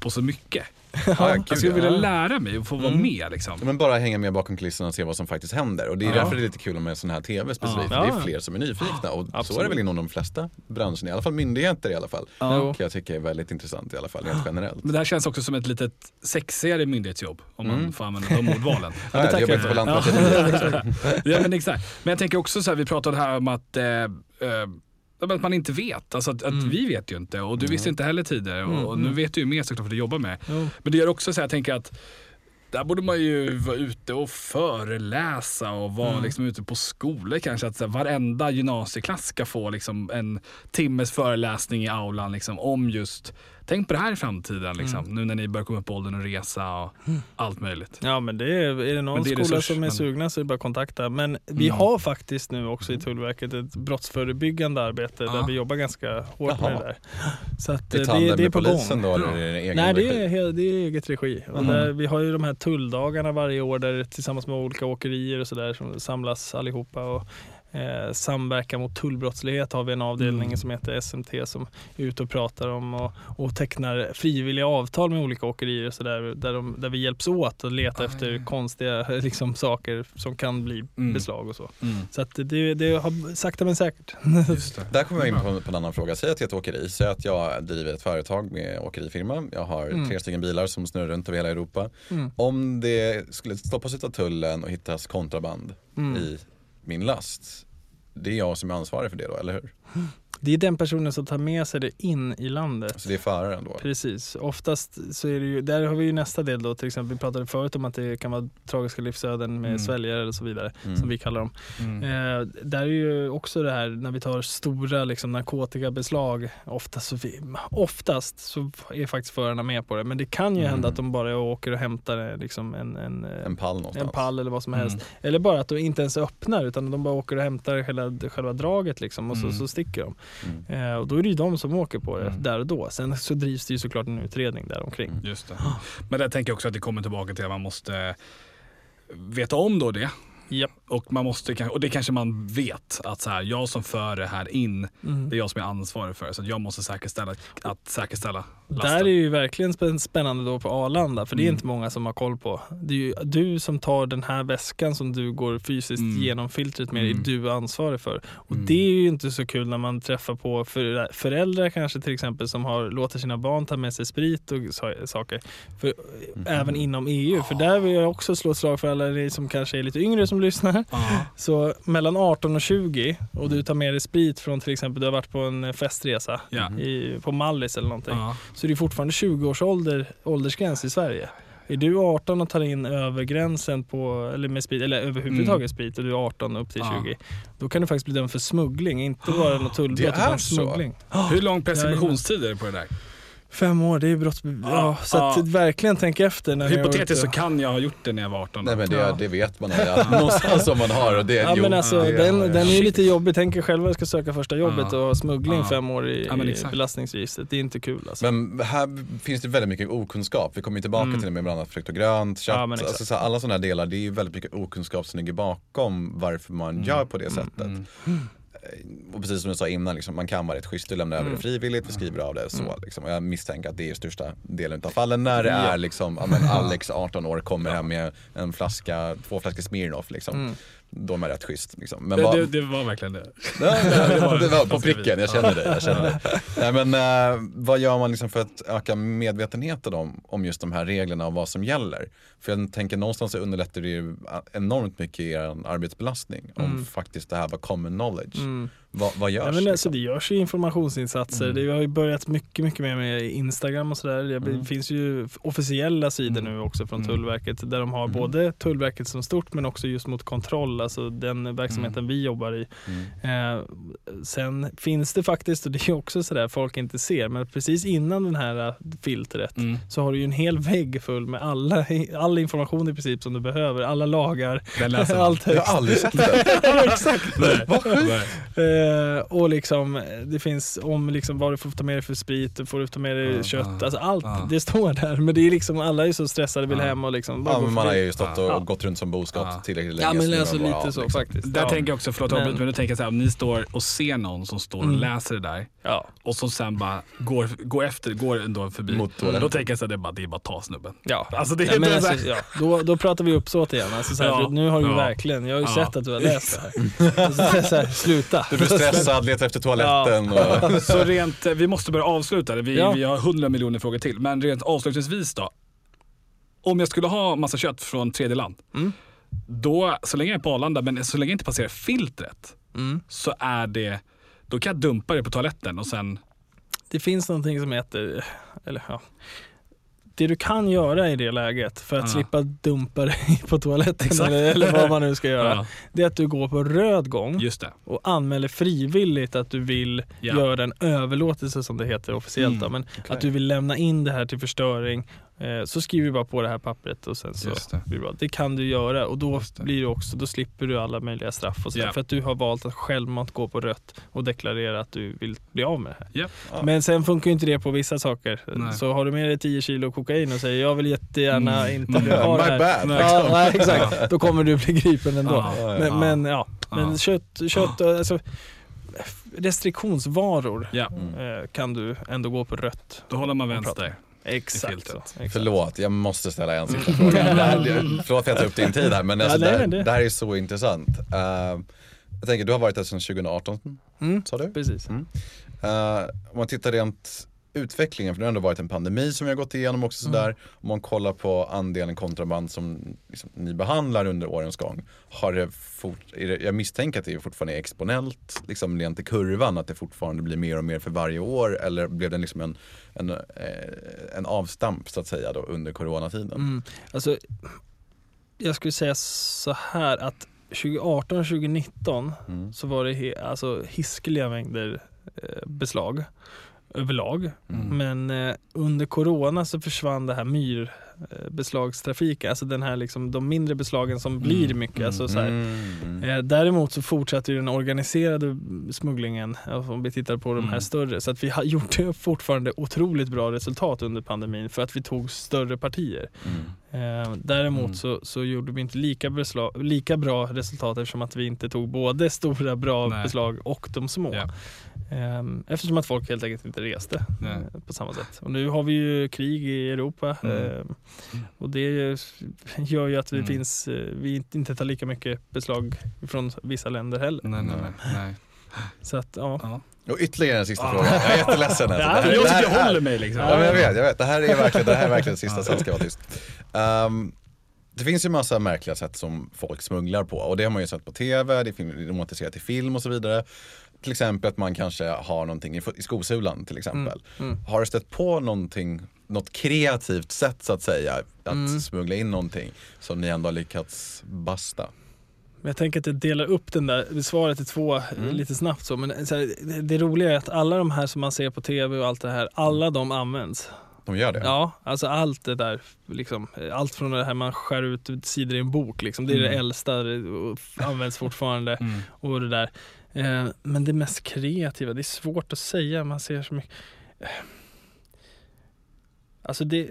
på så mycket. Ja, Jag kul, skulle ja. vilja lära mig och få vara Mm. med liksom. Ja, Men bara hänga med bakom kulisserna och se vad som faktiskt händer. Och det är Ja. därför det är lite kul med sån här tv specifikt. Ja. Det Ja. är fler som är nyfikna. Och så är Absolut. det väl inom de flesta branscherna, i alla fall myndigheter i alla fall. Jo. Kan jag tycka är väldigt intressant i alla fall, rent generellt. Men det här känns också som ett litet sexigare myndighetsjobb om man Mm. får använda de ordvalen. Ja, jag jag inte på. Lantmäteriet. ja men exakt. Men jag tänker också så här, vi pratade här om att, eh, eh, att man inte vet. Alltså att, att Mm. vi vet ju inte och du visste inte heller tidigare och, Mm, och nu mm. vet du ju mer såklart för du jobbar med. Men det gör också så här, jag tänker att där borde man ju vara ute och föreläsa och vara Mm. liksom ute på skolor kanske. Att så här, varenda gymnasieklass ska få liksom en timmes föreläsning i aulan liksom, om just, tänk på det här i framtiden. Liksom, Mm. Nu när ni börjar komma upp på åldern och resa och allt möjligt. Ja men det är, är det någon det är skola resurs, som är men- sugna så är det bara att kontakta. Men vi Mm. har faktiskt nu också i Tullverket ett brottsförebyggande arbete Ja. där vi jobbar ganska hårt med Jaha. det där. Så att eh, tandem det, det är med på gång. då eller är det egen Nej det är, det är eget regi. Mm. där, vi har ju de här tulldagarna varje år där tillsammans med olika åkerier och sådär som samlas allihopa. Och, eh, samverkan mot tullbrottslighet har vi en avdelning Mm. som heter SMT som är ute och pratar om och, och tecknar frivilliga avtal med olika åkerier och sådär där, de, där vi hjälps åt att leta Ah, efter ja. konstiga liksom, saker som kan bli Mm. beslag och så. Mm. Så att det, det har sakta men säkert. Just det. Där kommer jag in på, på en annan fråga. Säg att jag är ett åkeri. Säg att jag driver ett företag med åkerifirma. Jag har Mm. tre stycken bilar som snurrar runt över hela Europa. Mm. Om det skulle stoppas utav tullen och hittas kontraband Mm. i min last. Det är jag som är ansvarig för det då, eller hur? Det är den personen som tar med sig det in i landet. Så det är föraren då? Precis, oftast så är det ju, där har vi ju nästa del då till exempel, vi pratade förut om att det kan vara tragiska livsöden med Mm. sväljare och så vidare, Mm. som vi kallar dem. Mm. Eh, där är ju också det här när vi tar stora liksom, narkotikabeslag, oftast så, vi, oftast så är faktiskt förarna med på det, men det kan ju Mm. hända att de bara åker och hämtar eh, liksom en, en, eh, En pall någonstans? en pall eller vad som Mm. helst. Eller bara att de inte ens öppnar utan de bara åker och hämtar hela, själva draget liksom och så, Mm. så sticker de. Mm. Eh, och då är det ju de som åker på det Mm. där och då. Sen så drivs det ju såklart en utredning där omkring. Mm. Just det. Men där tänker jag också att det kommer tillbaka till att man måste veta om då det. Japp. Och, man måste, och det kanske man vet att så här, jag som för det här in, Mm. det är jag som är ansvarig för det. Så jag måste säkerställa att säkerställa lasten. Där är ju verkligen spän- spännande då på Arlanda för det är Mm. inte många som har koll på. Det är ju du som tar den här väskan som du går fysiskt Mm. genom filtret med, Mm. är du ansvarig för. Och Mm. det är ju inte så kul när man träffar på för, föräldrar kanske till exempel som har, låter sina barn ta med sig sprit och sa- saker. För, Mhm. Även inom EU. För där vill jag också slå ett slag för alla som kanske är lite yngre som lyssnar. Så mellan 18 och 20 och du tar med dig sprit från till exempel, du har varit på en festresa Ja. i, på Mallis eller någonting. Så det är fortfarande 20 års ålder, åldersgräns i Sverige. Är du 18 och tar in över gränsen på, eller med sprit, eller överhuvudtaget sprit och du är 18 upp till Mm. Ja. 20. Då kan du faktiskt bli dömd för smuggling, inte bara något tullbrott är utan så? smuggling. Hur lång preskriptionstid är det på det där? Fem år, det är brotts... Ja, så att Ja. verkligen tänk efter. När Hypotetiskt så kan jag ha gjort det när jag var 18. Nej men det, Ja. det vet man ja. någonstans om man har och det, Ja jo, men alltså det- den, den är ju lite jobbig. Tänk er själva att ska söka första jobbet Ja. och ha smuggling Ja. fem år i, Ja, i belastningsregistret. Det är inte kul alltså. Men här finns det väldigt mycket okunskap. Vi kommer ju tillbaka Mm. till det med bland annat frukt och grönt, kött. Ja, alltså, så här, alla sådana här delar, det är ju väldigt mycket okunskap som ligger bakom varför man gör på det sättet. Mm. Och precis som du sa innan, liksom, man kan vara rätt schysst och lämna över Mm. det frivilligt, vi skriver av det så. Mm. Liksom. Och jag misstänker att det är största delen av fallen när det är liksom, ja, men Alex 18 år kommer hem med en flaska, två flaskor Smirnoff liksom. Då är man rätt schysst. Liksom. Men Det, vad, det, det var verkligen det. Det, var, det var på pricken, jag känner dig. Jag känner dig. Nej, men, eh, vad gör man liksom för att öka medvetenheten om, om just de här reglerna och vad som gäller? För jag tänker någonstans så underlättar det ju enormt mycket i er arbetsbelastning om Mm. faktiskt det här var common knowledge. Mm. Vad, vad görs? Ja, men alltså, liksom? det görs ju informationsinsatser. Mm. Det har ju börjat mycket, mycket mer med Instagram och sådär. Det Mm. finns ju officiella sidor Mm. nu också från Mm. Tullverket där de har Mm. både Tullverket som stort men också just mot kontroll, alltså den verksamheten vi jobbar i. Mm. Eh, sen finns det faktiskt, och det är också sådär folk inte ser, men precis innan den här eh, filtret Mm. så har du ju en hel vägg full med alla, all information i princip som du behöver, alla lagar, allt Jag högst. har aldrig sett det. Exakt. Nej. Eh, och liksom, det finns om liksom vad du får ta med dig för sprit, du får ta med dig Ja, kött, ja, alltså allt ja. det står där. Men det är liksom, alla är så stressade, vill hem och liksom bara Ja, men man har ju stått och gått runt som boskap tillräckligt länge. Ja men alltså bara lite av, så liksom. faktiskt. Där ja. tänker jag också, förlåt Men- men, nu tänker jag så här, om ni står och ser någon som står och Mm. läser det där ja. och som sen bara går, går efter, går ändå förbi. Mot. Då tänker jag så här, det är bara, det är bara att ta snubben. Ja. Alltså det är Ja, men alltså, ja, då, då pratar vi uppsåt igen. Alltså, så här, Nu har du verkligen, jag har ju Ja. sett att du har läst det här. Och så säger jag så här, sluta. Du stressad, letar efter toaletten. Och... Så rent, eh, vi måste börja avsluta det. Vi, Ja. vi har hundra miljoner frågor till. Men rent avslutningsvis då. Om jag skulle ha massa kött från tredje land. Mm. Då, så länge jag är på Arlanda, men så länge jag inte passerar filtret, Mm. så är det, då kan jag dumpa det på toaletten och sen, Det finns någonting som heter, eller ja. Det du kan göra i det läget för att Ja. slippa dumpa dig på toaletten Exakt. eller, eller vad man nu ska göra. ja, Det är att du går på röd gång och anmäler frivilligt att du vill Ja. göra en överlåtelse som det heter officiellt. Mm, men okej. att du vill lämna in det här till förstöring. Eh, så skriver du bara på det här pappret och sen så det. blir det bra. Det kan du göra och då, det. blir det också, då slipper du alla möjliga straff och sådär. Ja. För att du har valt att självmant gå på rött och deklarera att du vill bli av med det här. Ja. Ja. Men sen funkar ju inte det på vissa saker. Nej. Så har du med dig 10 kilo kokain och säger jag vill jättegärna Mm. inte Mm. ha det My här. bad. Nej, Ja, nej, exakt. Då kommer du bli gripen ändå. Ja. Men, Ja. men ja, men kött, kött och, alltså, restriktionsvaror Mm. eh, kan du ändå gå på rött. då håller man vänster. Exakt filtret. så. Exakt. Förlåt, jag måste ställa en sista fråga. Här, förlåt för att jag tar upp din tid här, men alltså, Ja, nej, det, här, det- det här är så intressant. Eh, jag tänker, du har varit där sedan 2018, Mm, sa du? precis. Mm. Eh, om man tittar rent utvecklingen, för det har ändå varit en pandemi som vi har gått igenom också Mm. sådär. Om man kollar på andelen kontraband som liksom, ni behandlar under årens gång. Har det fort, det, jag misstänker att det fortfarande är exponellt, liksom rent i kurvan, att det fortfarande blir mer och mer för varje år. Eller blev det liksom en, en, eh, en avstamp så att säga då, under coronatiden? Mm. Alltså, jag skulle säga så här att 2018 och 2019 Mm. så var det he, alltså hiskeliga mängder eh, beslag överlag. Mm. Men eh, under corona så försvann det här myrbeslagstrafiken, alltså den här liksom, de mindre beslagen som blir Mm, mycket. mm, Alltså, så. Mm. Eh, däremot så fortsätter ju den organiserade smugglingen, om vi tittar på de här Mm. större. Så att vi har gjort fortfarande otroligt bra resultat under pandemin för att vi tog större partier. Eh, däremot Mm. så, så gjorde vi inte lika, beslag, lika bra resultat eftersom att vi inte tog både stora bra Nej. beslag och de små. Ja. Eh, eftersom att folk helt enkelt inte reste eh, på samma sätt. Och nu har vi ju krig i Europa Mm. eh, och det gör ju att vi, Mm. finns, eh, vi inte- tar lika mycket beslag från vissa länder heller. Nej, nej, nej. Så att ja. Ja. Och ytterligare en sista Ah. fråga. Jag är jätteledsen. Alltså. Ja, Det här- Jag tycker jag är- håller mig liksom. Ja, men jag vet, jag vet. Det här är verkligen det här är verkligen det sista, sen ska jag vara tyst. Ehm, det finns ju massa märkliga sätt som folk smugglar på och det har man ju sett på tv, det finns romantiserat i film och så vidare. Till exempel att man kanske har någonting i, i skosulan till exempel. Mm. Har du stött på någonting, något kreativt sätt så att säga att Mm. smuggla in någonting som ni ändå har lyckats basta? Jag tänker att jag delar upp den där svaret i två Mm. lite snabbt så. Men så här, det, det roliga är att alla de här som man ser på tv och allt det här, alla de används. De gör det? Ja, alltså allt det där. Liksom, allt från det här man skär ut sidor i en bok. Liksom, det är det Mm. äldsta det- och f- används fortfarande. Mm. Och det där. Eh, men det mest kreativa, det är svårt att säga. Man ser så mycket. Alltså det,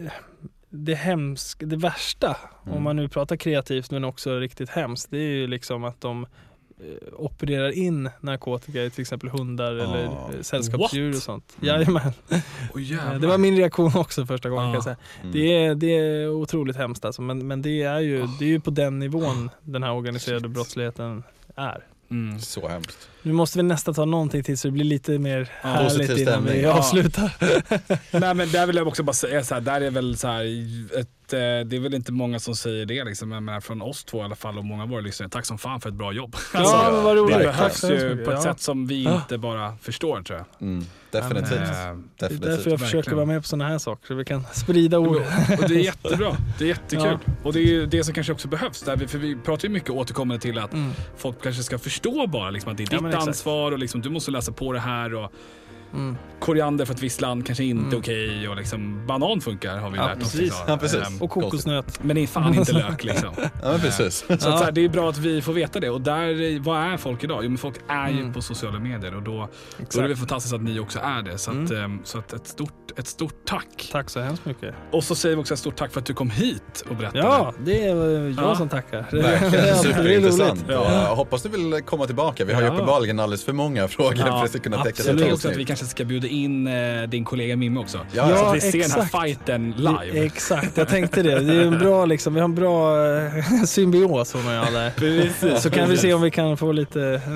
det hemska, det värsta, Mm. om man nu pratar kreativt men också riktigt hemskt, det är ju liksom att de opererar in narkotika i till exempel hundar eller Ah. eh, sällskapsdjur What? och sånt. Mm. Jajamän. Oh, Eh, Det var min reaktion också första gången Ja. kan jag säga. Mm. Det är, det är otroligt hemskt alltså, men, men det, är ju, det är ju på den nivån den här organiserade Shit. brottsligheten är. Mm. Så hemskt. Nu måste vi nästan ta någonting till så det blir lite mer Ja. härligt innan vi stämning. Ja. avslutar. Nej men där vill jag också bara säga så här, där är väl så här, ett, eh, det är väl inte många som säger det liksom. Jag menar från oss två i alla fall och många av våra lyssnare, tack som fan för ett bra jobb. Alltså, Ja, men vad roligt. det behövs ju på ett Ja. sätt som vi inte bara förstår tror jag. Mm. Definitivt. Eh, Det är därför jag försöker verkligen. vara med på sådana här saker, så vi kan sprida ord. Och det är jättebra. Det är jättekul. Och det är det som kanske också behövs. Där vi, för vi pratar ju mycket återkommande till att Mm. folk kanske ska förstå bara liksom, att det är Ja, ditt men exakt. ansvar och liksom, du måste läsa på det här. Och Mm. koriander för ett visst land kanske inte Mm. är okej. Och liksom, banan funkar har vi Ja, lärt oss. precis. liksom. Ja, precis. Ehm, Och kokosnöt. Men det är fan inte lök liksom. Ja precis. Så, att, så här, det är bra att vi får veta det. Och där, vad är folk idag? Jo men folk är ju Mm. på sociala medier och då, då är det fantastiskt att ni också är det. Så, att, Mm. ehm, så att ett, stort, ett stort tack. Tack så hemskt mycket. Och så säger vi också ett stort tack för att du kom hit och berättade. Ja, det är jag Ja. som tackar. Verkligen Det är superintressant. Ja. Hoppas du vill komma tillbaka. Vi har ju Ja. uppenbarligen alldeles för många frågor Ja, för att kunna täcka ett jag helt tycker också att vi avsnitt. Kanske ska bjuda in eh, din kollega Mimmi också. Ja, så att vi ser den här exakt. fighten Det- live. Exakt, jag tänkte det. Det är en bra, liksom, vi har en bra eh, symbios hon och jag där. Precis. Så kan vi se om vi kan få lite...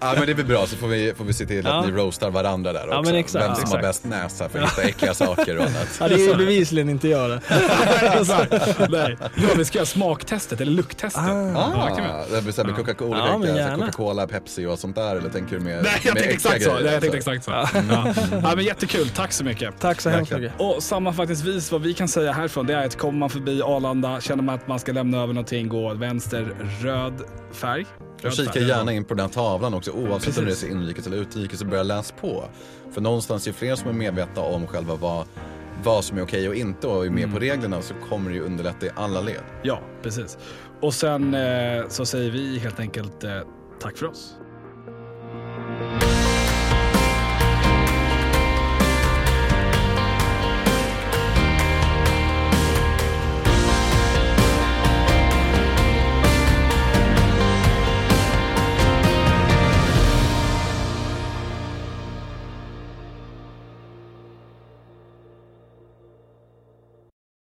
Ja men det blir bra så får vi, får vi se till Ja. att ni roastar varandra där också. Ja, men exakt, Vem som exakt. har bäst näsa för att hitta äckliga saker och annat. Ja, det är ju bevisligen inte jag det. Nej. Ja, vi ska göra smaktestet eller lukttestet. Ah. Ja, det. Ah, det blir med Ja. Coca-Cola, olika, Pepsi och sånt där eller tänker du med Nej, jag med tänkte exakt så. Jag tänkte? Exakt så. Ja. Ja, men jättekul, tack så mycket. Tack så hemskt mycket. Och sammanfattningsvis vad vi kan säga härifrån det är att kommer man förbi Arlanda, känner man att man ska lämna över någonting, gå vänster röd färg. Och Röd kika färg. gärna in på den här tavlan också oavsett om det är Precis. inrikes eller utrikes och börja läsa på. För någonstans ju fler som är medvetna om själva vad, vad som är okej och inte och är med Mm. på reglerna så kommer det ju underlätta i alla led. Ja, precis. Och sen eh, så säger vi helt enkelt eh, tack för oss.